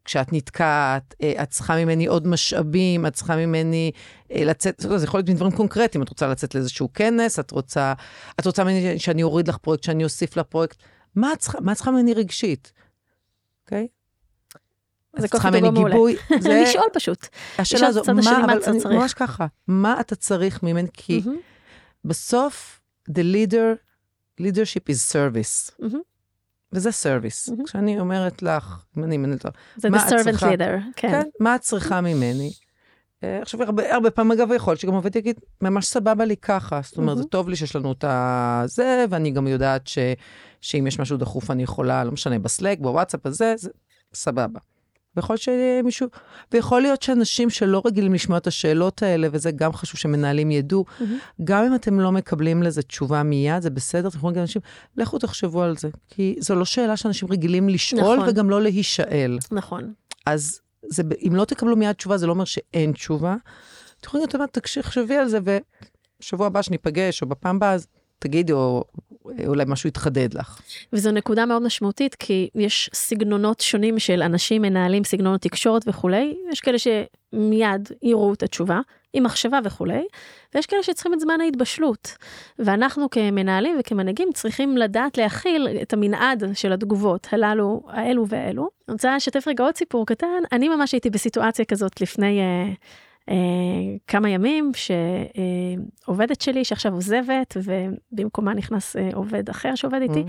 כשאת נתקעת, אה, את צריכה ממני עוד משאבים, את צריכה ממני אה, לצאת, זה יכול להיות מדברים קונקרטיים, את רוצה לצאת לאיזשהו כנס, את רוצה, את רוצה ממני שאני אוריד לך פרויקט, שאני אוסיף לך פרויקט, מה את צריכה, ממני רגשית, אוקיי? זה ממני טובה מעולה. [laughs] זה לשאול פשוט. השאלה הזו, מה אבל אתה אני- צריך. ממש ככה, מה אתה צריך ממני? כי. בסוף, the leader, leadership is service. וזה service. מהמם. כשאני אומרת לך, אם אני מנהלת אותך, זה the servant צריכה? leader, כן. כן, מה את צריכה ממני? אה, עכשיו, הרבה, הרבה פעמים, אגב, יכול להיות שגם עובד יגיד, ממש סבבה לי ככה. זאת אומרת, זה מהמם. טוב לי שיש לנו את הזה, ואני גם יודעת ש, שאם יש משהו דחוף, אני יכולה, לא משנה, בסלק, בוואטסאפ הזה, זה סבבה. ויכול שמישהו, ויכול להיות שאנשים שלא רגילים לשמוע את השאלות האלה, וזה גם חשוב שמנהלים ידעו, מהמם. גם אם אתם לא מקבלים לזה תשובה מיד, זה בסדר, אתם יכולים להגיד לאנשים, לכו תחשבו על זה. כי זו לא שאלה שאנשים רגילים לשאול, נכון. וגם לא להישאל. נכון. אז זה, אם לא תקבלו מיד תשובה, זה לא אומר שאין תשובה. אתם יכולים להיות, תחשבי על זה, ובשבוע הבא שניפגש, או בפעם הבאה, תגידי, או אולי משהו יתחדד לך. וזו נקודה מאוד משמעותית, כי יש סגנונות שונים של אנשים מנהלים סגנונות תקשורת וכולי, יש כאלה שמיד יראו את התשובה, עם מחשבה וכולי, ויש כאלה שצריכים את זמן ההתבשלות. ואנחנו כמנהלים וכמנהיגים צריכים לדעת להכיל את המנעד של התגובות הללו, האלו והאלו. אני רוצה לשתף רגע עוד סיפור קטן, אני ממש הייתי בסיטואציה כזאת לפני... Uh, כמה ימים שעובדת שלי שעכשיו עוזבת ובמקומה נכנס uh, עובד אחר שעובד איתי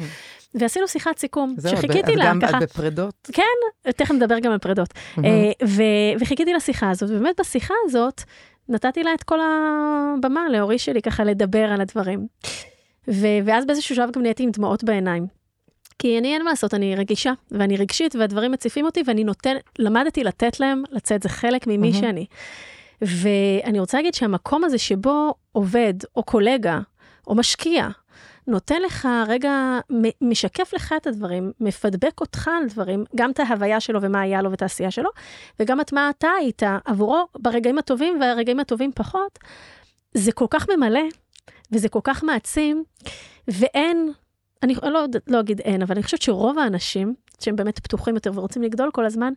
ועשינו שיחת סיכום. זהו, שחיכיתי לה גם ככה את בפרדות. תכף נדבר גם על פרדות. אה, וחיכיתי לשיחה הזאת ובאמת בשיחה הזאת נתתי לה את כל הבמה להורי שלי ככה לדבר על הדברים. ואז באיזשהו שלב גם נהייתי עם דמעות בעיניים. כי אני אין מה לעשות, אני רגישה ואני רגשית והדברים מציפים אותי ואני נותן, למדתי לתת להם לצאת, זה חלק ממי מהמם. שאני. ואני רוצה להגיד שהמקום הזה שבו עובד או קולגה או משקיע נותן לך רגע, משקף לך את הדברים, מפדבק אותך על דברים, גם את ההוויה שלו ומה היה לו ואת העשייה שלו, וגם את מה אתה היית עבורו ברגעים הטובים והרגעים הטובים פחות, זה כל כך ממלא, וזה כל כך מעצים, ואין, אני לא, לא אגיד אין, אבל אני חושבת שרוב האנשים, שהם באמת פתוחים יותר ורוצים לגדול כל הזמן,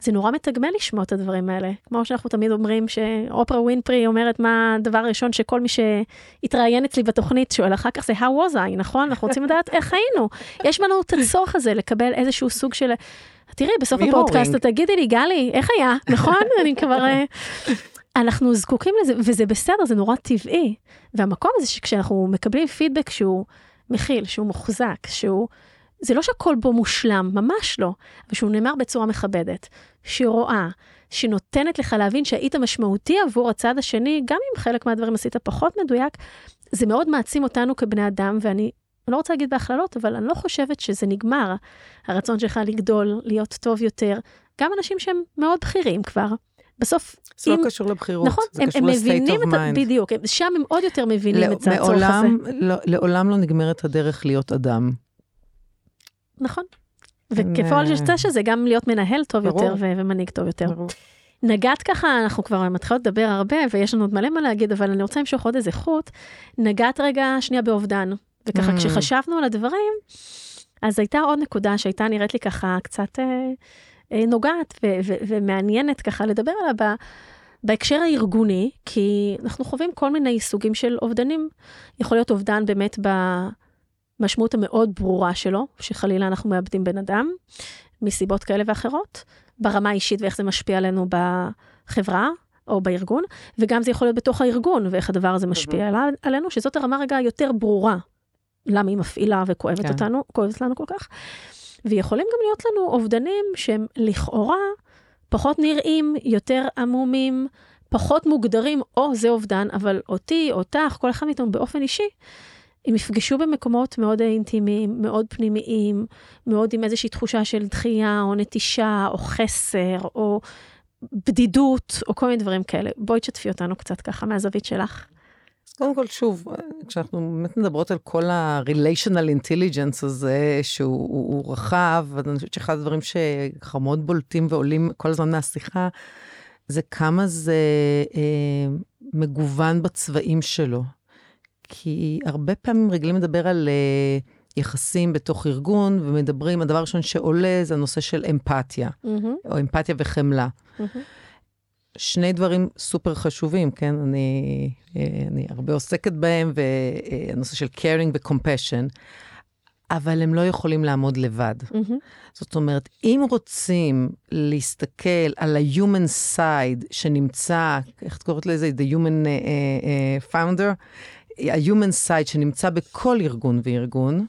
זה נורא מתגמל לשמוע את הדברים האלה. כמו שאנחנו תמיד אומרים, שאופרה ווינפרי אומרת מה הדבר הראשון שכל מי שהתראיין אצלי בתוכנית שואל אחר כך זה how was I, נכון? אנחנו רוצים לדעת איך היינו. יש בנו את הצורך הזה לקבל איזשהו סוג של... תראי, בסוף. הפודקאסט תגידי לי, גלי, איך היה, נכון? [laughs] אני כבר... אה, אנחנו זקוקים לזה, וזה בסדר, זה נורא טבעי. והמקום הזה שכשאנחנו מקבלים פידבק שהוא מכיל, שהוא מוחזק, שהוא... זה לא שהכל בו מושלם, ממש לא, אבל שהוא נאמר בצורה מכבדת, שרואה, שנותנת לך להבין שהיית משמעותי עבור הצד השני, גם אם חלק מהדברים עשית פחות מדויק, זה מאוד מעצים אותנו כבני אדם, ואני אני לא רוצה להגיד בהכללות, אבל אני לא חושבת שזה נגמר, הרצון שלך לגדול, להיות טוב יותר. גם אנשים שהם מאוד בכירים כבר, בסוף, זה אם- לא קשור לבחירות, נכון, זה הם, קשור הם מבינים את ה... בדיוק, שם הם עוד יותר מבינים לא- את הצורך הזה. לא, לעולם לא נגמרת הדרך להיות אדם. נכון. וכפועל אה, זה שזה גם להיות מנהל טוב ברור. יותר ו- ומנהיג טוב יותר. ברור. נגעת ככה, אנחנו כבר מתחילות לדבר הרבה, ויש לנו עוד מלא מה להגיד, אבל אני רוצה למשוך עוד איזה חוט. נגעת רגע שנייה באובדן, וככה Mm. כשחשבנו על הדברים, אז הייתה עוד נקודה שהייתה נראית לי ככה קצת אה, אה, נוגעת ו- ו- ומעניינת ככה לדבר עליה ב- בהקשר הארגוני, כי אנחנו חווים כל מיני סוגים של אובדנים. יכול להיות אובדן באמת ב... המשמעות המאוד ברורה שלו, שחלילה אנחנו מאבדים בן אדם, מסיבות כאלה ואחרות, ברמה האישית ואיך זה משפיע עלינו בחברה או בארגון, וגם זה יכול להיות בתוך הארגון ואיך הדבר הזה משפיע על, עלינו, שזאת הרמה רגע היותר ברורה, למה היא מפעילה וכואבת כן. אותנו, כואבת לנו כל כך. ויכולים גם להיות לנו אובדנים שהם לכאורה פחות נראים, יותר עמומים, פחות מוגדרים, או זה אובדן, אבל אותי, אותך, כל אחד מאיתנו באופן אישי, הם יפגשו במקומות מאוד אינטימיים, מאוד פנימיים, מאוד עם איזושהי תחושה של דחייה, או נטישה, או חסר, או בדידות, או כל מיני דברים כאלה. בואי תשתפי אותנו קצת ככה מהזווית שלך. קודם כל, שוב, כשאנחנו באמת מדברות על כל ה-relational intelligence הזה, שהוא הוא, רחב, אני חושבת שאחד הדברים שככה מאוד בולטים ועולים כל הזמן מהשיחה, זה כמה זה אה, מגוון בצבעים שלו. כי הרבה פעמים רגילים לדבר על אה, יחסים בתוך ארגון, ומדברים, הדבר הראשון שעולה זה הנושא של אמפתיה, או אמפתיה וחמלה. שני דברים סופר חשובים, כן? אני, אה, אני הרבה עוסקת בהם, והנושא של caring ו-compassion, אבל הם לא יכולים לעמוד לבד. זאת אומרת, אם רוצים להסתכל על ה-human side שנמצא, איך את קוראת לזה? The human uh, uh, founder, ה-human side שנמצא בכל ארגון וארגון,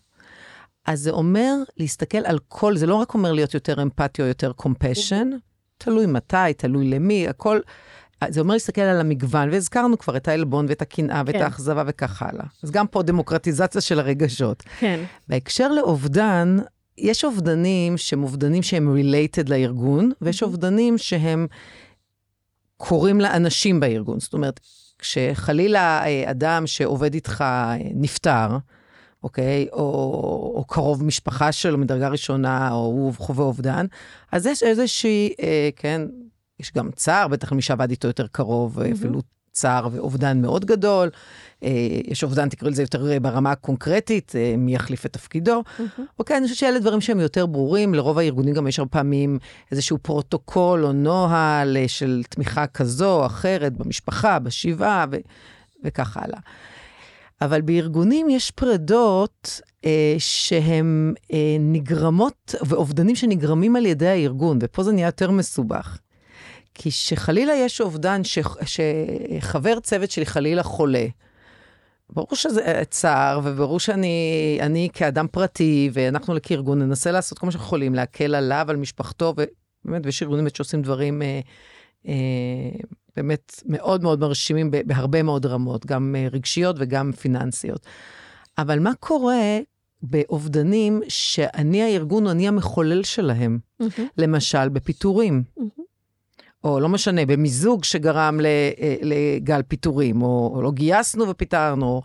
אז זה אומר להסתכל על כל, זה לא רק אומר להיות יותר אמפתי או יותר compassion, תלוי מתי, תלוי למי, הכל, זה אומר להסתכל על המגוון, והזכרנו כבר את העלבון ואת הקנאה ואת כן. האכזבה וכך הלאה. אז גם פה דמוקרטיזציה של הרגשות. כן. בהקשר לאובדן, יש אובדנים שהם אובדנים שהם related לארגון, ויש אובדנים שהם קורים לאנשים בארגון. זאת אומרת, כשחלילה אה, אדם שעובד איתך אה, נפטר, אוקיי? או, או קרוב משפחה שלו מדרגה ראשונה, או הוא חווה אובדן, אז יש איזושהי, אה, כן, יש גם צער, בטח מי שעבד איתו יותר קרוב, mm-hmm. אפילו צער ואובדן מאוד גדול. אה, יש אובדן, תקראי לזה יותר ברמה הקונקרטית, אה, מי יחליף את תפקידו. Mm-hmm. אוקיי, אני חושבת שאלה דברים שהם יותר ברורים. לרוב הארגונים גם יש הרבה פעמים איזשהו פרוטוקול או נוהל אה, של תמיכה כזו או אחרת במשפחה, בשבעה ו- וכך הלאה. אבל בארגונים יש פרדות אה, שהן אה, נגרמות, ואובדנים שנגרמים על ידי הארגון, ופה זה נהיה יותר מסובך. כי שחלילה יש אובדן ש, שחבר צוות שלי חלילה חולה, ברור שזה צער, וברור שאני אני כאדם פרטי, ואנחנו כארגון ננסה לעשות כל מה שאנחנו יכולים, להקל עליו, על משפחתו, ובאמת, ויש ארגונים שעושים דברים אה, אה, באמת מאוד מאוד מרשימים בהרבה מאוד רמות, גם אה, רגשיות וגם פיננסיות. אבל מה קורה באובדנים שאני הארגון אני המחולל שלהם? Mm-hmm. למשל, בפיטורים. Mm-hmm. או לא משנה, במיזוג שגרם לגל פיטורים, או, או לא גייסנו ופיטרנו,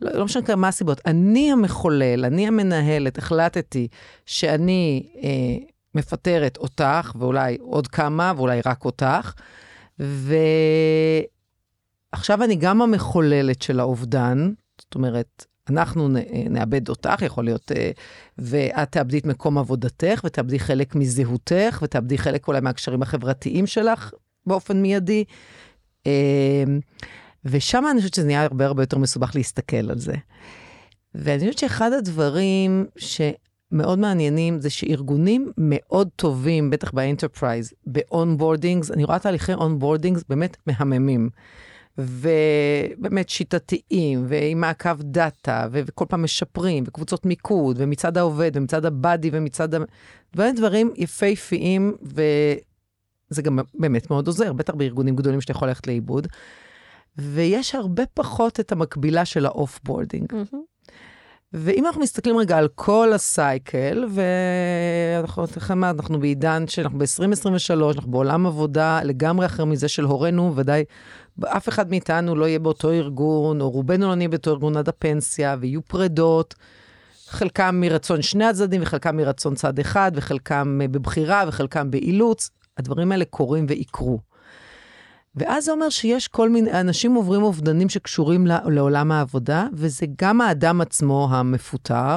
לא, לא משנה מה הסיבות. אני המחולל, אני המנהלת, החלטתי שאני אה, מפטרת אותך, ואולי עוד כמה, ואולי רק אותך, ועכשיו אני גם המחוללת של האובדן, זאת אומרת, אנחנו נאבד אותך, יכול להיות, ואת תאבדי את מקום עבודתך, ותאבדי חלק מזהותך, ותאבדי חלק אולי מהקשרים החברתיים שלך באופן מיידי. ושם אני חושבת שזה נהיה הרבה הרבה יותר מסובך להסתכל על זה. ואני חושבת שאחד הדברים שמאוד מעניינים זה שארגונים מאוד טובים, בטח ב enterprise, ב onboardings, אני רואה תהליכי onboardings באמת מהממים. ובאמת שיטתיים, ועם מעקב data, וכל פעם משפרים, וקבוצות מיקוד, ומצד העובד, ומצד ה buddy, ומצד ה... דברים, דברים יפהפיים, וזה גם באמת מאוד עוזר, בטח בארגונים גדולים שאתה יכול ללכת לאיבוד. ויש הרבה פחות את המקבילה של ה offboarding. Mm-hmm. ואם אנחנו מסתכלים רגע על כל ה cycle, ואנחנו אנחנו בעידן שאנחנו ב-2023, אנחנו בעולם עבודה לגמרי אחר מזה של הורינו, ודאי אף אחד מאיתנו לא יהיה באותו ארגון, או רובנו לא נהיה באותו ארגון עד הפנסיה, ויהיו פרדות, חלקם מרצון שני הצדדים, וחלקם מרצון צד אחד, וחלקם בבחירה, וחלקם באילוץ. הדברים האלה קורים ויקרו. ואז זה אומר שיש כל מיני, אנשים עוברים אובדנים שקשורים לעולם העבודה, וזה גם האדם עצמו המפוטר,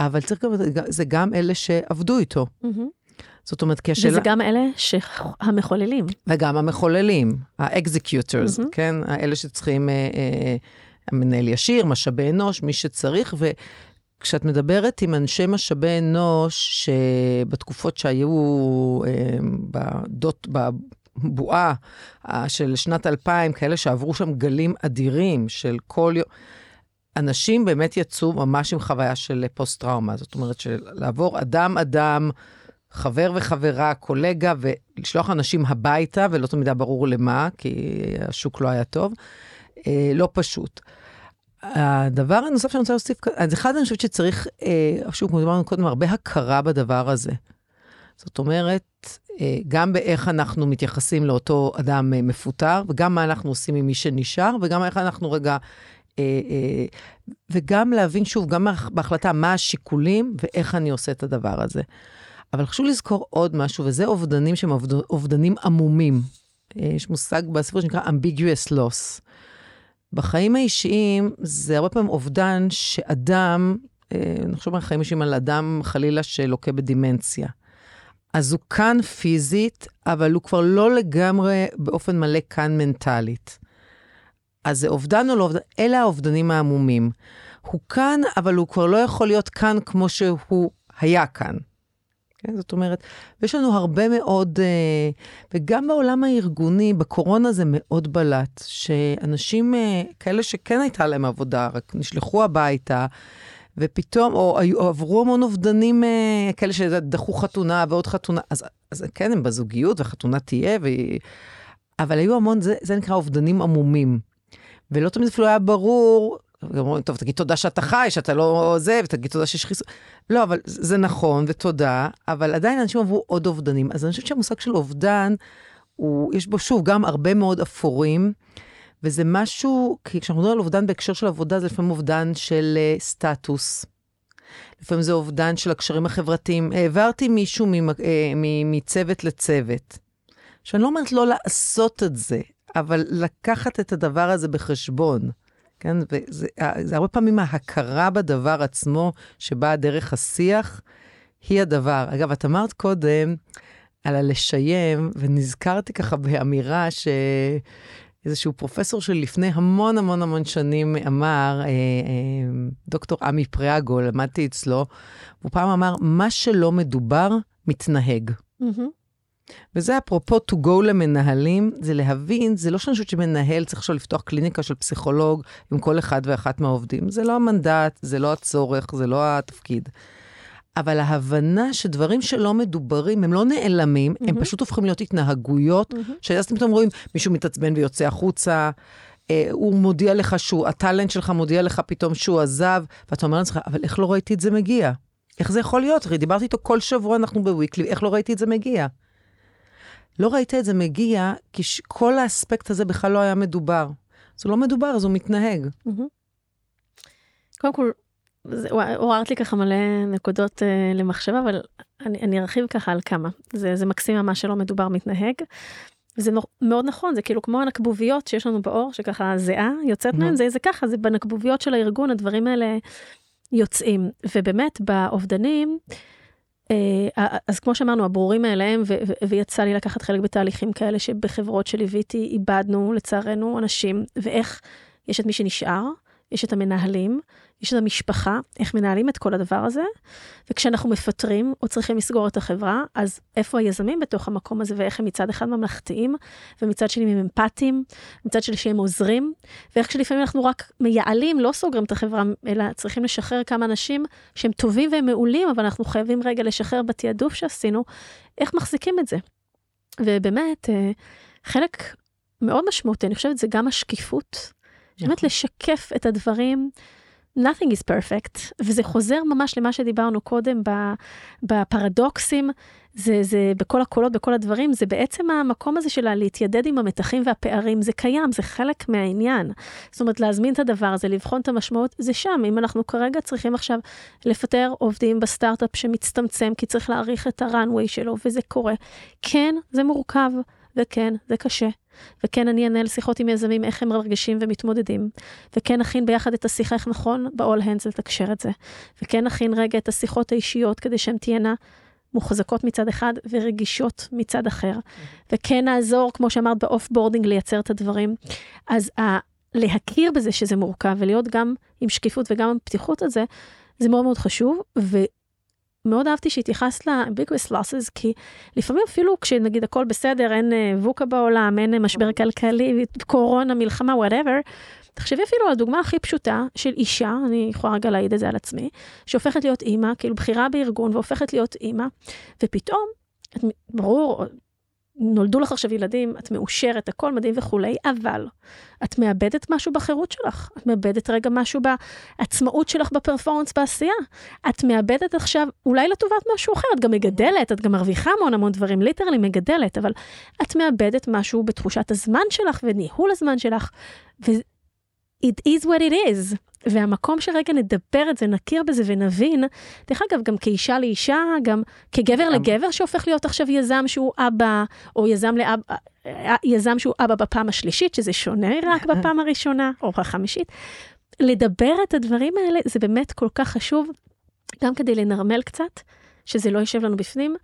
אבל צריך גם, זה גם אלה שעבדו איתו. Mm-hmm. זאת אומרת, כי השאלה... וזה גם אלה שהמחוללים. וגם המחוללים, ה-executors, mm-hmm. כן? האלה שצריכים, אה, אה, המנהל ישיר, משאבי אנוש, מי שצריך, כשאת מדברת עם אנשי משאבי אנוש, שבתקופות שהיו אה, בדות, בבועה אה, של שנת 2000, כאלה שעברו שם גלים אדירים של כל יום, אנשים באמת יצאו ממש עם חוויה של פוסט-טראומה. זאת אומרת, של לעבור אדם-אדם, חבר וחברה, קולגה, ולשלוח אנשים הביתה, ולא תמיד היה ברור למה, כי השוק לא היה טוב, אה, לא פשוט. הדבר הנוסף שאני רוצה להוסיף, אז אחד, אני חושבת שצריך, אה, שוב, כמו שאמרנו קודם, הרבה הכרה בדבר הזה. זאת אומרת, אה, גם באיך אנחנו מתייחסים לאותו אדם אה, מפוטר, וגם מה אנחנו עושים עם מי שנשאר, וגם איך אנחנו רגע... וגם להבין, שוב, גם בהחלטה מה השיקולים ואיך אני עושה את הדבר הזה. אבל חשוב לזכור עוד משהו, וזה אובדנים שהם אובדנים עמומים. יש מושג בספר שנקרא ambiguous loss. בחיים האישיים זה הרבה פעמים אובדן שאדם, אה, נחשוב על חיים אישיים על אדם חלילה שלוקה בדימנציה. אז הוא כאן פיזית, אבל הוא כבר לא לגמרי באופן מלא כאן מנטלית. אז זה אובדן או לא אובדן? אלה האובדנים העמומים. הוא כאן, אבל הוא כבר לא יכול להיות כאן כמו שהוא היה כאן. כן? זאת אומרת, יש לנו הרבה מאוד, אה, וגם בעולם הארגוני, בקורונה זה מאוד בלט, שאנשים אה, כאלה שכן הייתה להם עבודה, רק נשלחו הביתה, ופתאום, או, או עברו המון אובדנים אה, כאלה שדחו חתונה ועוד חתונה, אז, אז כן, הם בזוגיות, וחתונה תהיה, ו... אבל היו המון, זה, זה נקרא אובדנים עמומים. ולא תמיד אפילו היה ברור אומרים, טוב, תגיד תודה שאתה חי, שאתה לא זה, ותגיד תודה שיש חיסון. לא, אבל זה נכון, ותודה, אבל עדיין אנשים עברו עוד אובדנים. אז אני חושבת שהמושג של אובדן, הוא, יש בו שוב גם הרבה מאוד אפורים, וזה משהו, כי כשאנחנו מדברים על אובדן בהקשר של עבודה, זה לפעמים אובדן של uh, סטטוס. לפעמים זה אובדן של הקשרים החברתיים. העברתי מישהו uh, מצוות לצוות. עכשיו, אני לא אומרת לא לעשות את זה, אבל לקחת את הדבר הזה בחשבון. כן? וזה זה הרבה פעמים ההכרה בדבר עצמו, שבאה דרך השיח, היא הדבר. אגב, את אמרת קודם על הלשיים, ונזכרתי ככה באמירה ש... איזשהו פרופסור של לפני המון המון המון שנים אמר, אה, אה, דוקטור עמי פריאגו, למדתי אצלו, הוא פעם אמר, מה שלא מדובר, מתנהג. Mm-hmm. וזה אפרופו to go למנהלים, זה להבין, זה לא שאני חושבת שמנהל צריך עכשיו לפתוח קליניקה של פסיכולוג עם כל אחד ואחת מהעובדים. זה לא המנדט, זה לא הצורך, זה לא התפקיד. אבל ההבנה שדברים שלא מדוברים, הם לא נעלמים, mm-hmm. הם פשוט הופכים להיות התנהגויות, mm-hmm. שאז אתם פתאום רואים מישהו מתעצבן ויוצא החוצה, אה, הוא מודיע לך שהוא, הטאלנט שלך מודיע לך פתאום שהוא עזב, ואתה אומר לעצמך, אבל איך לא ראיתי את זה מגיע? איך זה יכול להיות? הרי דיברתי איתו כל שבוע, אנחנו בוויקלי, איך לא ראיתי את זה מגיע? לא ראית את זה מגיע, כי כל האספקט הזה בכלל לא היה מדובר. זה לא מדובר, אז הוא מתנהג. קודם כל, עוררת לי ככה מלא נקודות uh, למחשבה, אבל אני, אני ארחיב ככה על כמה. זה, זה מקסים ממש שלא מדובר מתנהג. זה מאוד נכון, זה כאילו כמו הנקבוביות שיש לנו באור, שככה הזיעה יוצאת מהן, זה, זה ככה, זה בנקבוביות של הארגון, הדברים האלה יוצאים. ובאמת, באובדנים, אז כמו שאמרנו, הברורים מאליהם, ויצא לי לקחת חלק בתהליכים כאלה שבחברות שליוויתי, איבדנו לצערנו אנשים, ואיך יש את מי שנשאר, יש את המנהלים, יש את המשפחה, איך מנהלים את כל הדבר הזה, וכשאנחנו מפטרים או צריכים לסגור את החברה, אז איפה היזמים בתוך המקום הזה, ואיך הם מצד אחד ממלכתיים, ומצד שני הם אמפתיים, מצד שני שהם עוזרים, ואיך כשלפעמים אנחנו רק מייעלים, לא סוגרים את החברה, אלא צריכים לשחרר כמה אנשים שהם טובים והם מעולים, אבל אנחנו חייבים רגע לשחרר בתעדוף שעשינו, איך מחזיקים את זה. ובאמת, אה, חלק מאוד משמעותי, אני חושבת, זה גם השקיפות. באמת נכון. לשקף את הדברים. Nothing is perfect, וזה חוזר ממש למה שדיברנו קודם בפרדוקסים, זה, זה בכל הקולות, בכל הדברים, זה בעצם המקום הזה של להתיידד עם המתחים והפערים, זה קיים, זה חלק מהעניין. זאת אומרת, להזמין את הדבר הזה, לבחון את המשמעות, זה שם. אם אנחנו כרגע צריכים עכשיו לפטר עובדים בסטארט-אפ שמצטמצם, כי צריך להעריך את הראנוויי שלו, וזה קורה. כן, זה מורכב, וכן, זה קשה. וכן אני אנהל שיחות עם יזמים איך הם מרגישים ומתמודדים, וכן נכין ביחד את השיחה איך נכון ב-all hands לתקשר את זה, וכן נכין רגע את השיחות האישיות כדי שהן תהיינה מוחזקות מצד אחד ורגישות מצד אחר, וכן נעזור, כמו שאמרת, ב offboarding לייצר את הדברים. אז ה- להכיר בזה שזה מורכב ולהיות גם עם שקיפות וגם עם פתיחות על זה, זה מאוד מאוד חשוב, ומאוד אהבתי שהתייחסת ל-ambiguous losses, כי לפעמים אפילו כשנגיד הכל בסדר, אין אה, VUCA בעולם, אין אה, משבר כלכלי, קורונה, מלחמה, whatever, תחשבי אפילו על הדוגמה הכי פשוטה של אישה, אני יכולה רגע להעיד את זה על עצמי, שהופכת להיות אימא, כאילו בכירה בארגון והופכת להיות אימא, ופתאום, ברור, נולדו לך עכשיו ילדים, את מאושרת, הכל מדהים וכולי, אבל את מאבדת משהו בחירות שלך, את מאבדת רגע משהו בעצמאות שלך בפרפורמנס בעשייה. את מאבדת עכשיו, אולי לטובת משהו אחר, את גם מגדלת, את גם מרוויחה המון המון דברים, ליטרלי מגדלת, אבל את מאבדת משהו בתחושת הזמן שלך וניהול הזמן שלך, it is what it is. והמקום שרגע נדבר את זה, נכיר בזה ונבין, דרך אגב, גם כאישה לאישה, גם כגבר גם... לגבר שהופך להיות עכשיו יזם שהוא אבא, או יזם, לאב, יזם שהוא אבא בפעם השלישית, שזה שונה רק בפעם הראשונה, או החמישית. לדבר את הדברים האלה, זה באמת כל כך חשוב, גם כדי לנרמל קצת, שזה לא יישב לנו בפנים,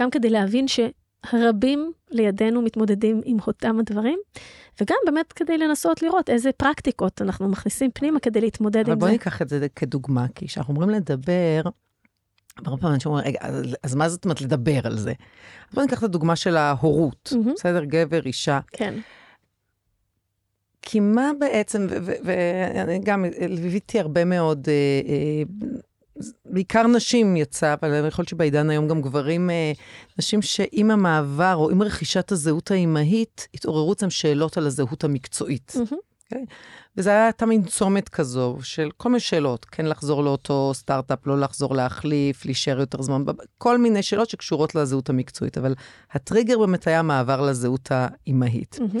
גם כדי להבין ש... רבים לידינו מתמודדים עם אותם הדברים, וגם באמת כדי לנסות לראות איזה פרקטיקות אנחנו מכניסים פנימה כדי להתמודד עם זה. אבל בואי ניקח את זה כדוגמה, כי כשאנחנו אומרים לדבר, הרבה פעמים אנשים אומרים, רגע, אז מה זאת אומרת לדבר על זה? בואי ניקח את הדוגמה של ההורות, mm-hmm. בסדר? גבר, אישה. כן. כי מה בעצם, ואני גם ליוויתי הרבה מאוד אה, אה, בעיקר נשים יצא, אבל אני חושבת שבעידן היום גם גברים, אה, נשים שעם המעבר או עם רכישת הזהות האימהית, התעוררו אצלם שאלות על הזהות המקצועית. Mm-hmm. Okay? אוקיי? וזה היה תמיד צומת כזו של כל מיני שאלות, כן לחזור לאותו סטארט-אפ, לא לחזור להחליף, להישאר יותר זמן, כל מיני שאלות שקשורות לזהות המקצועית, אבל הטריגר באמת היה מעבר לזהות האימהית. Mm-hmm.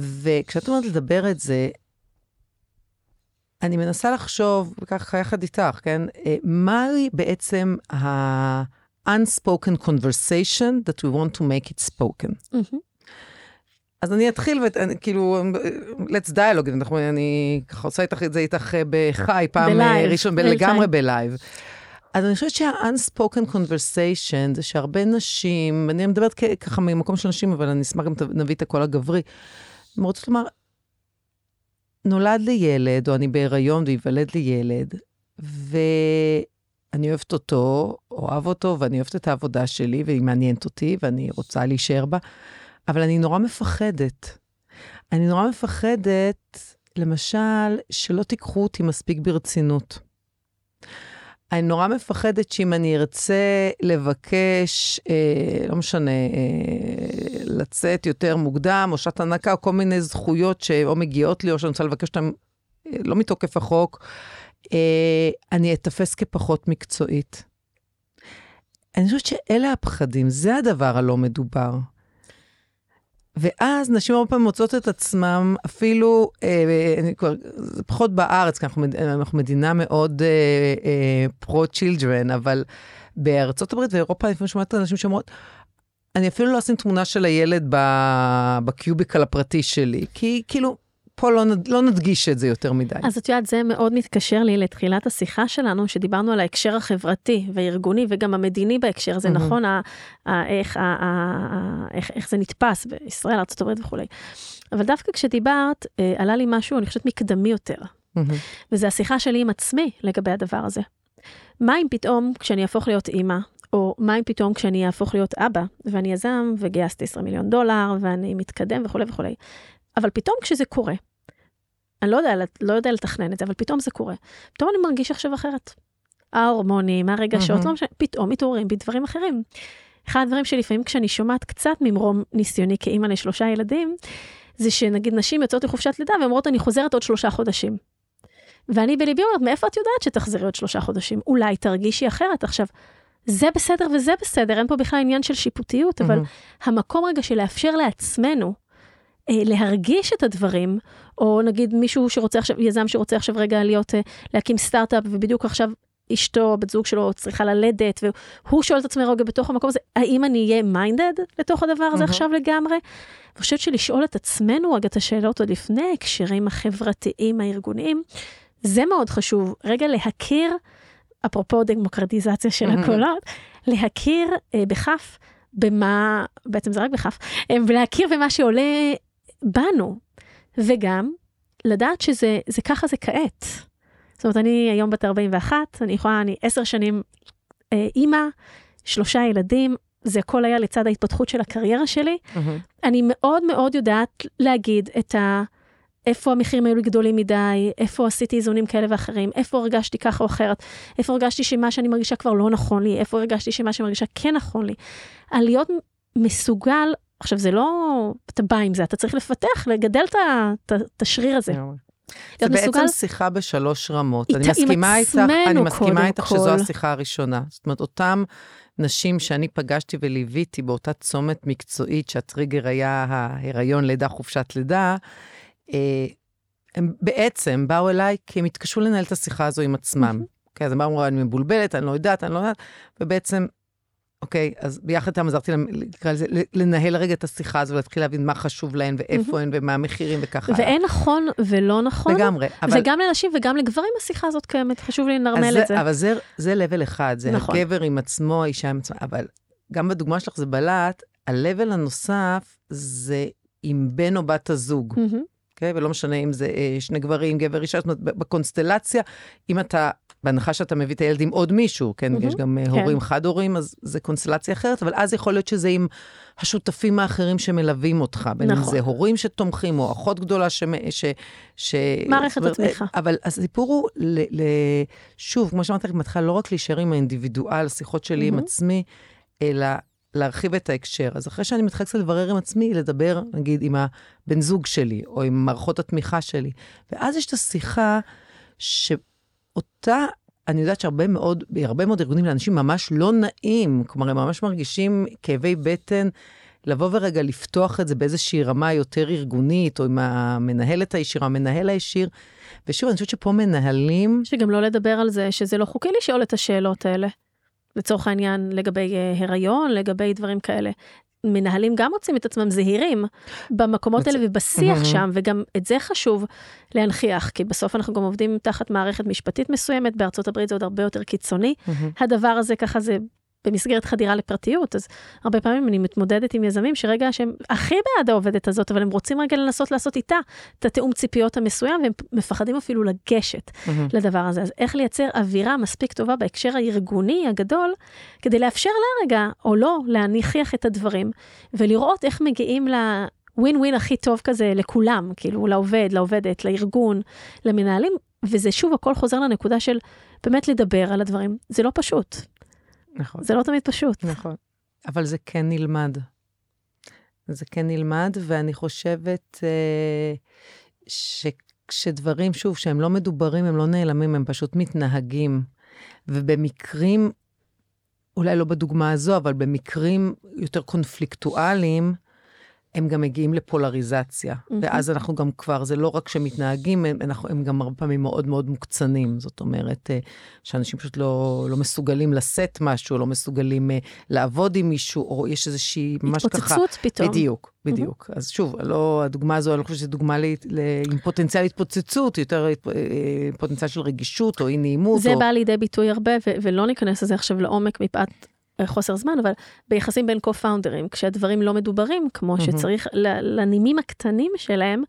וכשאת אומרת לדבר את זה, אני מנסה לחשוב, ככה יחד איתך, כן? אה, מהי בעצם ה-unspoken conversation that we want to make it spoken? Mm-hmm. אז אני אתחיל, וכאילו, let's dialogue, אנחנו, אני ככה עושה איתך את זה איתך אה, בחי, פעם ב live, ראשון, לגמרי ב live. אז אני חושבת שה-unspoken conversation זה שהרבה נשים, אני מדברת ככה ממקום של נשים, אבל אני אשמח גם נביא את הקול הגברי, הן רוצות לומר, נולד לי ילד, או אני בהיריון וייוולד לי ילד, ואני אוהבת אותו, אוהב אותו, ואני אוהבת את העבודה שלי, והיא מעניינת אותי, ואני רוצה להישאר בה, אבל אני נורא מפחדת. אני נורא מפחדת, למשל, שלא תיקחו אותי מספיק ברצינות. אני נורא מפחדת שאם אני ארצה לבקש, אה, לא משנה, אה, לצאת יותר מוקדם, או שעת הנקה, או כל מיני זכויות שאו מגיעות לי, או שאני רוצה לבקש אותן אה, לא מתוקף החוק, אה, אני אתפס כפחות מקצועית. אני חושבת שאלה הפחדים, זה הדבר הלא מדובר. ואז נשים הרבה פעמים מוצאות את עצמם, אפילו, אה, אני כבר, זה פחות בארץ, כי אנחנו, אנחנו מדינה מאוד אה, אה, אבל בארצות הברית ואירופה, לפעמים שומעת אנשים שאומרות, אני אפילו לא אשים תמונה של הילד בקיוביקל הפרטי שלי, כי כאילו, פה לא, לא נדגיש את זה יותר מדי. אז את יודעת, זה מאוד מתקשר לי לתחילת השיחה שלנו, שדיברנו על ההקשר החברתי והארגוני וגם המדיני בהקשר הזה, mm-hmm. נכון? ה, ה, איך, ה, ה, ה, איך, איך זה נתפס בישראל, ארה"ב וכולי. אבל דווקא כשדיברת, אה, עלה לי משהו, אני חושבת, מקדמי יותר. Mm-hmm. וזה השיחה שלי עם עצמי לגבי הדבר הזה. מה אם פתאום, כשאני אהפוך להיות אימא, או מה אם פתאום כשאני אהפוך להיות אבא, ואני יזם, וגייסתי 20 מיליון דולר, ואני מתקדם וכולי וכולי. אבל פתאום כשזה קורה, אני לא יודע, לא יודע לתכנן את זה, אבל פתאום זה קורה. פתאום אני מרגיש עכשיו אחרת. ההורמונים, הרגשות, mm-hmm. לא משנה, פתאום מתעוררים בי דברים אחרים. אחד הדברים שלפעמים כשאני שומעת קצת ממרום ניסיוני כאימא לשלושה ילדים, זה שנגיד נשים יוצאות לחופשת לידה ואומרות, אני חוזרת עוד שלושה חודשים. ואני בליבי אומרת, מאיפה את יודעת שתחזרי עוד שלושה חודשים? אולי תרגישי אחרת. עכשיו, זה בסדר וזה בסדר, אין פה בכלל עניין של שיפוטיות, אבל mm-hmm. המקום רגע של לאפשר לעצמנו להרגיש את הדברים, או נגיד מישהו שרוצה עכשיו, יזם שרוצה עכשיו רגע להיות, אה, להקים סטארט-אפ, ובדיוק עכשיו אשתו, בת זוג שלו צריכה ללדת, והוא שואל את עצמו רגע בתוך המקום הזה, האם אני אהיה מיינדד לתוך הדבר הזה mm-hmm. עכשיו לגמרי? אני חושבת שלשאול את עצמנו רגע את השאלות עוד לפני ההקשרים החברתיים, הארגוניים, זה מאוד חשוב. רגע להכיר, אפרופו דמוקרטיזציה של mm-hmm. הקולות, להכיר אה, בכף, במה, בעצם זה רק בכף, אה, ולהכיר במה שעולה בנו, וגם לדעת שזה זה ככה זה כעת. זאת אומרת, אני היום בת 41, אני יכולה, אני עשר שנים אה, אימא, שלושה ילדים, זה הכל היה לצד ההתפתחות של הקריירה שלי. אני מאוד מאוד יודעת להגיד את ה... איפה המחירים היו לי גדולים מדי, איפה עשיתי איזונים כאלה ואחרים, איפה הרגשתי ככה או אחרת, איפה הרגשתי שמה שאני מרגישה כבר לא נכון לי, איפה הרגשתי שמה שאני מרגישה כן נכון לי. על להיות מסוגל, עכשיו זה לא, אתה בא עם זה, אתה צריך לפתח, לגדל את השריר הזה. זה בעצם מסוגל... שיחה בשלוש רמות. אני מסכימה איתך, אני מסכימה איתך שזו השיחה הראשונה. זאת אומרת, אותם נשים שאני פגשתי וליוויתי באותה צומת מקצועית, שהטריגר היה ההיריון, לידה, חופשת לידה, אה, הם בעצם באו אליי כי הם התקשו לנהל את השיחה הזו עם עצמם. אוקיי, אז הם אמרו, אני מבולבלת, אני לא יודעת, אני לא יודעת, ובעצם, אוקיי, אז ביחד איתם עזרתי להם, נקרא לזה, לנהל רגע את השיחה הזו, ולהתחיל להבין מה חשוב להן, ואיפה הן, ומה המחירים, וככה. ואין נכון ולא נכון. לגמרי, אבל... וגם לנשים וגם לגברים השיחה הזאת קיימת, חשוב לי לנרמל את זה. אבל זה, זה level אחד, זה נכון. הגבר עם עצמו, האישה עם עצמה, אבל גם בדוגמה שלך זה בלט, ה-level הנוסף זה עם בן או בת הזוג. Mm-hmm. אוקיי? ולא משנה אם זה אה, שני גברים, גבר, אישה, זאת אומרת, בקונסטלציה, אם אתה, בהנחה שאתה מביא את הילד עם עוד מישהו, כן? Mm-hmm. יש גם אה, כן. הורים חד-הורים, אז זה קונסטלציה אחרת, אבל אז יכול להיות שזה עם השותפים האחרים שמלווים אותך, בין נכון. אם זה הורים שתומכים, או אחות גדולה ש... ש, ש מערכת התמיכה. אבל הסיפור הוא, ל, ל, שוב, כמו שאמרתי לך בהתחלה, לא רק להישאר עם האינדיבידואל, השיחות שלי mm-hmm. עם עצמי, אלא להרחיב את ההקשר. אז אחרי שאני מתחילה לברר עם עצמי, לדבר, נגיד, עם הבן זוג שלי, או עם מערכות התמיכה שלי. ואז יש את השיחה שאותה, אני יודעת שהרבה מאוד, בהרבה מאוד ארגונים לאנשים ממש לא נעים, כלומר, הם ממש מרגישים כאבי בטן. לבוא ורגע לפתוח את זה באיזושהי רמה יותר ארגונית, או עם המנהלת הישירה, המנהל הישיר. ושוב, אני חושבת שפה מנהלים... שגם לא לדבר על זה, שזה לא חוקי לשאול את השאלות האלה. לצורך העניין לגבי uh, הריון, לגבי דברים כאלה. מנהלים גם מוצאים את עצמם זהירים במקומות האלה ובשיח שם, וגם את זה חשוב להנכיח, כי בסוף אנחנו גם עובדים תחת מערכת משפטית מסוימת, בארצות הברית זה עוד הרבה יותר קיצוני. הדבר הזה ככה זה במסגרת חדירה לפרטיות, אז הרבה פעמים אני מתמודדת עם יזמים שרגע שהם הכי בעד העובדת הזאת, אבל הם רוצים רגע לנסות לעשות איתה את התיאום ציפיות המסוים, והם מפחדים אפילו לגשת mm-hmm. לדבר הזה. אז איך לייצר אווירה מספיק טובה בהקשר הארגוני הגדול, כדי לאפשר לה רגע, או לא, להניחיח את הדברים, ולראות איך מגיעים ל... ווין ווין הכי טוב כזה לכולם, כאילו לעובד, לעובדת, לארגון, למנהלים, וזה שוב, הכל חוזר לנקודה של באמת לדבר על הדברים. זה לא פשוט. נכון. זה לא תמיד פשוט. נכון. אבל זה כן נלמד. זה כן נלמד, ואני חושבת אה, שכשדברים, שוב, שהם לא מדוברים, הם לא נעלמים, הם פשוט מתנהגים. ובמקרים, אולי לא בדוגמה הזו, אבל במקרים יותר קונפליקטואליים, הם גם מגיעים לפולריזציה. Mm-hmm. ואז אנחנו גם כבר, זה לא רק שמתנהגים, הם, אנחנו, הם גם הרבה פעמים מאוד מאוד מוקצנים. זאת אומרת, אה, שאנשים פשוט לא, לא מסוגלים לשאת משהו, לא מסוגלים uh, לעבוד עם מישהו, או יש איזושהי, ממש ככה... התפוצצות פתאום. בדיוק, בדיוק. Mm-hmm. אז שוב, לא, הדוגמה הזו, אני חושבת שזו דוגמה ל, ל, עם פוטנציאל התפוצצות, יותר uh, פוטנציאל של רגישות או אי נעימות. זה או... בא לידי ביטוי הרבה, ו- ולא ניכנס לזה עכשיו לעומק מפאת חוסר זמן, אבל ביחסים בין קו-פאונדרים, כשהדברים לא מדוברים כמו mm-hmm. שצריך, לנימים הקטנים שלהם,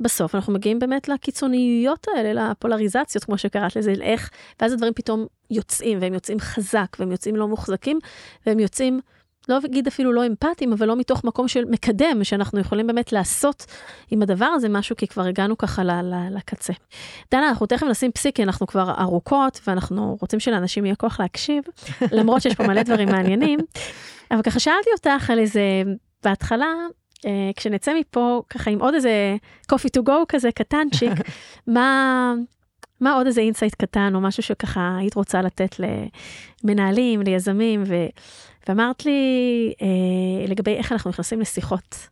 בסוף אנחנו מגיעים באמת לקיצוניויות האלה, לפולריזציות, כמו שקראת לזה, איך, ואז הדברים פתאום יוצאים, והם יוצאים חזק, והם יוצאים לא מוחזקים, והם יוצאים לא אגיד אפילו לא אמפתיים, אבל לא מתוך מקום של מקדם, שאנחנו יכולים באמת לעשות עם הדבר הזה משהו, כי כבר הגענו ככה ל- ל- לקצה. דנה, אנחנו תכף נשים פסיק, כי אנחנו כבר ארוכות, ואנחנו רוצים שלאנשים יהיה כוח להקשיב, למרות שיש פה מלא דברים מעניינים. אבל ככה שאלתי אותך על איזה, בהתחלה, אה, כשנצא מפה ככה עם עוד איזה coffee to go כזה קטנצ'יק, מה... מה עוד איזה insight קטן או משהו שככה היית רוצה לתת למנהלים, ליזמים, ו... ואמרת לי אה, לגבי איך אנחנו נכנסים לשיחות.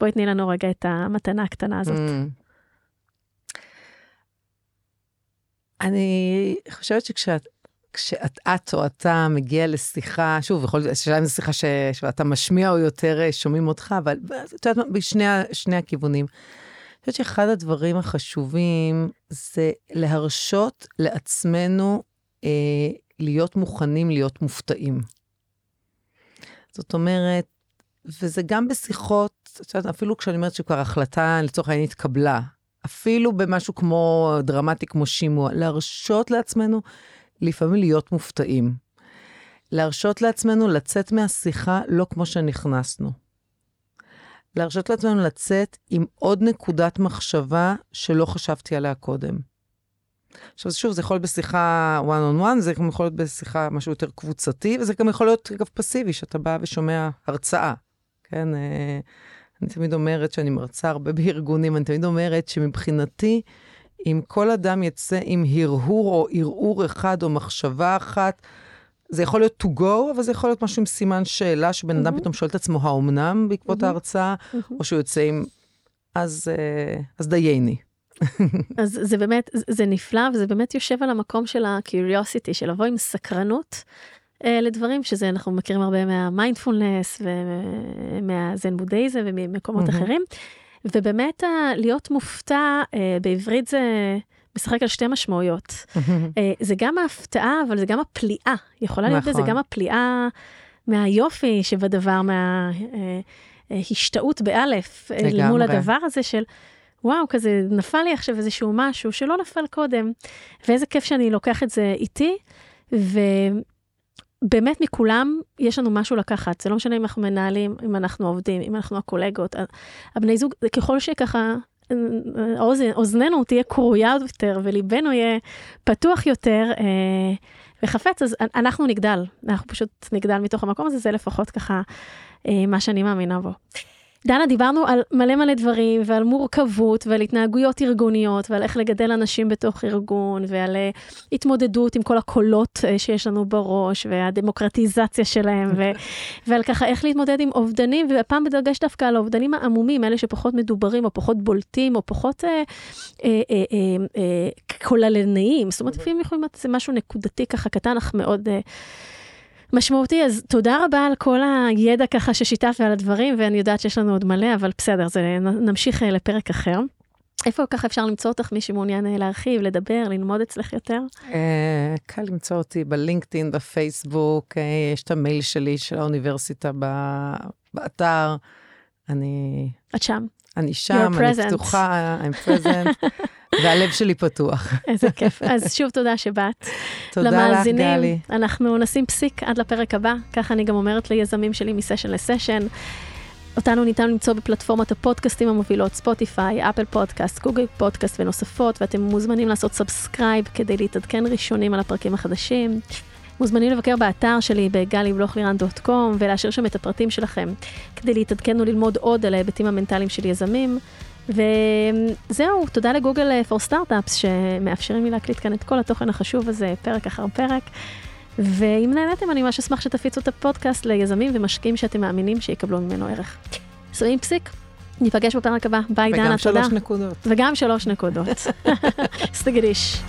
בואי תני לנו רגע את המתנה הקטנה הזאת. Mm. אני חושבת שכשאת כשאת את או אתה מגיע לשיחה, שוב, יכול להיות, השאלה אם זו שיחה ש, שאתה משמיע או יותר אה, שומעים אותך, אבל את יודעת, בשני הכיוונים. חושבת שאחד הדברים החשובים זה להרשות לעצמנו אה, להיות מוכנים להיות מופתעים. זאת אומרת, וזה גם בשיחות, את יודעת, אפילו כשאני אומרת שכבר החלטה לצורך העניין התקבלה, אפילו במשהו כמו דרמטי כמו שימוע, להרשות לעצמנו לפעמים להיות מופתעים. להרשות לעצמנו לצאת מהשיחה לא כמו שנכנסנו. להרשות לעצמנו לצאת עם עוד נקודת מחשבה שלא חשבתי עליה קודם. עכשיו, שוב, זה יכול להיות בשיחה one on one, זה גם יכול להיות בשיחה משהו יותר קבוצתי, וזה גם יכול להיות, אגב, פסיבי, שאתה בא ושומע הרצאה, כן? אה, אני תמיד אומרת שאני מרצה הרבה בארגונים, אני תמיד אומרת שמבחינתי, אם כל אדם יצא עם הרהור או ערעור אחד או מחשבה אחת, זה יכול להיות to go, אבל זה יכול להיות משהו עם סימן שאלה, שבן אדם mm-hmm. פתאום שואל את עצמו, האומנם בעקבות mm-hmm. ההרצאה, mm-hmm. או שהוא יוצא עם, אז, אה, אז דייני. [laughs] אז זה באמת, זה נפלא, וזה באמת יושב על המקום של ה-curiosity, של לבוא עם סקרנות אה, לדברים, שזה אנחנו מכירים הרבה מהמיינדפולנס ומהזן בודהיזם וממקומות mm-hmm. אחרים. ובאמת להיות מופתע, אה, בעברית זה משחק על שתי משמעויות. [laughs] אה, זה גם ההפתעה, אבל זה גם הפליאה. יכולה להיות נכון. גם הפליאה מהיופי שבדבר, מההשתאות באלף, אל מול הדבר הזה של... וואו, כזה נפל לי עכשיו איזשהו משהו שלא נפל קודם, ואיזה כיף שאני לוקח את זה איתי, ובאמת מכולם יש לנו משהו לקחת, זה לא משנה אם אנחנו מנהלים, אם אנחנו עובדים, אם אנחנו הקולגות, הבני זוג, ככל שככה אוזן, אוזננו תהיה קרויה יותר וליבנו יהיה פתוח יותר אה, וחפץ, אז אנחנו נגדל, אנחנו פשוט נגדל מתוך המקום הזה, זה לפחות ככה אה, מה שאני מאמינה בו. דנה, דיברנו על מלא מלא דברים, ועל מורכבות, ועל התנהגויות ארגוניות, ועל איך לגדל אנשים בתוך ארגון, ועל uh, התמודדות עם כל הקולות uh, שיש לנו בראש, והדמוקרטיזציה שלהם, ו- [laughs] ועל ככה איך להתמודד עם אובדנים, והפעם בדגש דווקא על האובדנים העמומים, אלה שפחות מדוברים, או פחות בולטים, או פחות כוללניים. זאת אומרת, לפעמים יכולים להיות משהו נקודתי ככה קטן, אך מאוד... Uh, משמעותי, אז תודה רבה על כל הידע ככה ששיתפת על הדברים, ואני יודעת שיש לנו עוד מלא, אבל בסדר, זה נמשיך אה, לפרק אחר. איפה ככה אפשר למצוא אותך, מי שמעוניין אה, להרחיב, לדבר, ללמוד אצלך יותר? אה, קל למצוא אותי בלינקדאין, בפייסבוק, יש את המייל שלי של האוניברסיטה באתר. אני... את שם. אני שם, אני פתוחה, I'm present. [laughs] והלב שלי פתוח. איזה כיף. אז שוב תודה שבאת. תודה למאזינים, לך, גלי. אנחנו נשים פסיק עד לפרק הבא, ככה אני גם אומרת ליזמים שלי מסשן לסשן. אותנו ניתן למצוא בפלטפורמת הפודקאסטים המובילות, ספוטיפיי, Apple Podcast, Google Podcast ונוספות, ואתם מוזמנים לעשות subscribe כדי להתעדכן ראשונים על הפרקים החדשים. מוזמנים לבקר באתר שלי בגלי-בלוכלירן.קום ולהשאיר שם את הפרטים שלכם כדי להתעדכן וללמוד עוד על ההיבטים המנטליים של יזמים. וזהו, תודה ל Google for Startups שמאפשרים לי להקליט כאן את כל התוכן החשוב הזה, פרק אחר פרק. ואם נהניתם, אני ממש אשמח שתפיצו את הפודקאסט ליזמים ומשקיעים שאתם מאמינים שיקבלו ממנו ערך. שמים פסיק, ניפגש בפרק הבא. ביי, דנה, תודה. וגם שלוש נקודות. וגם שלוש נקודות. [laughs] סטגדיש.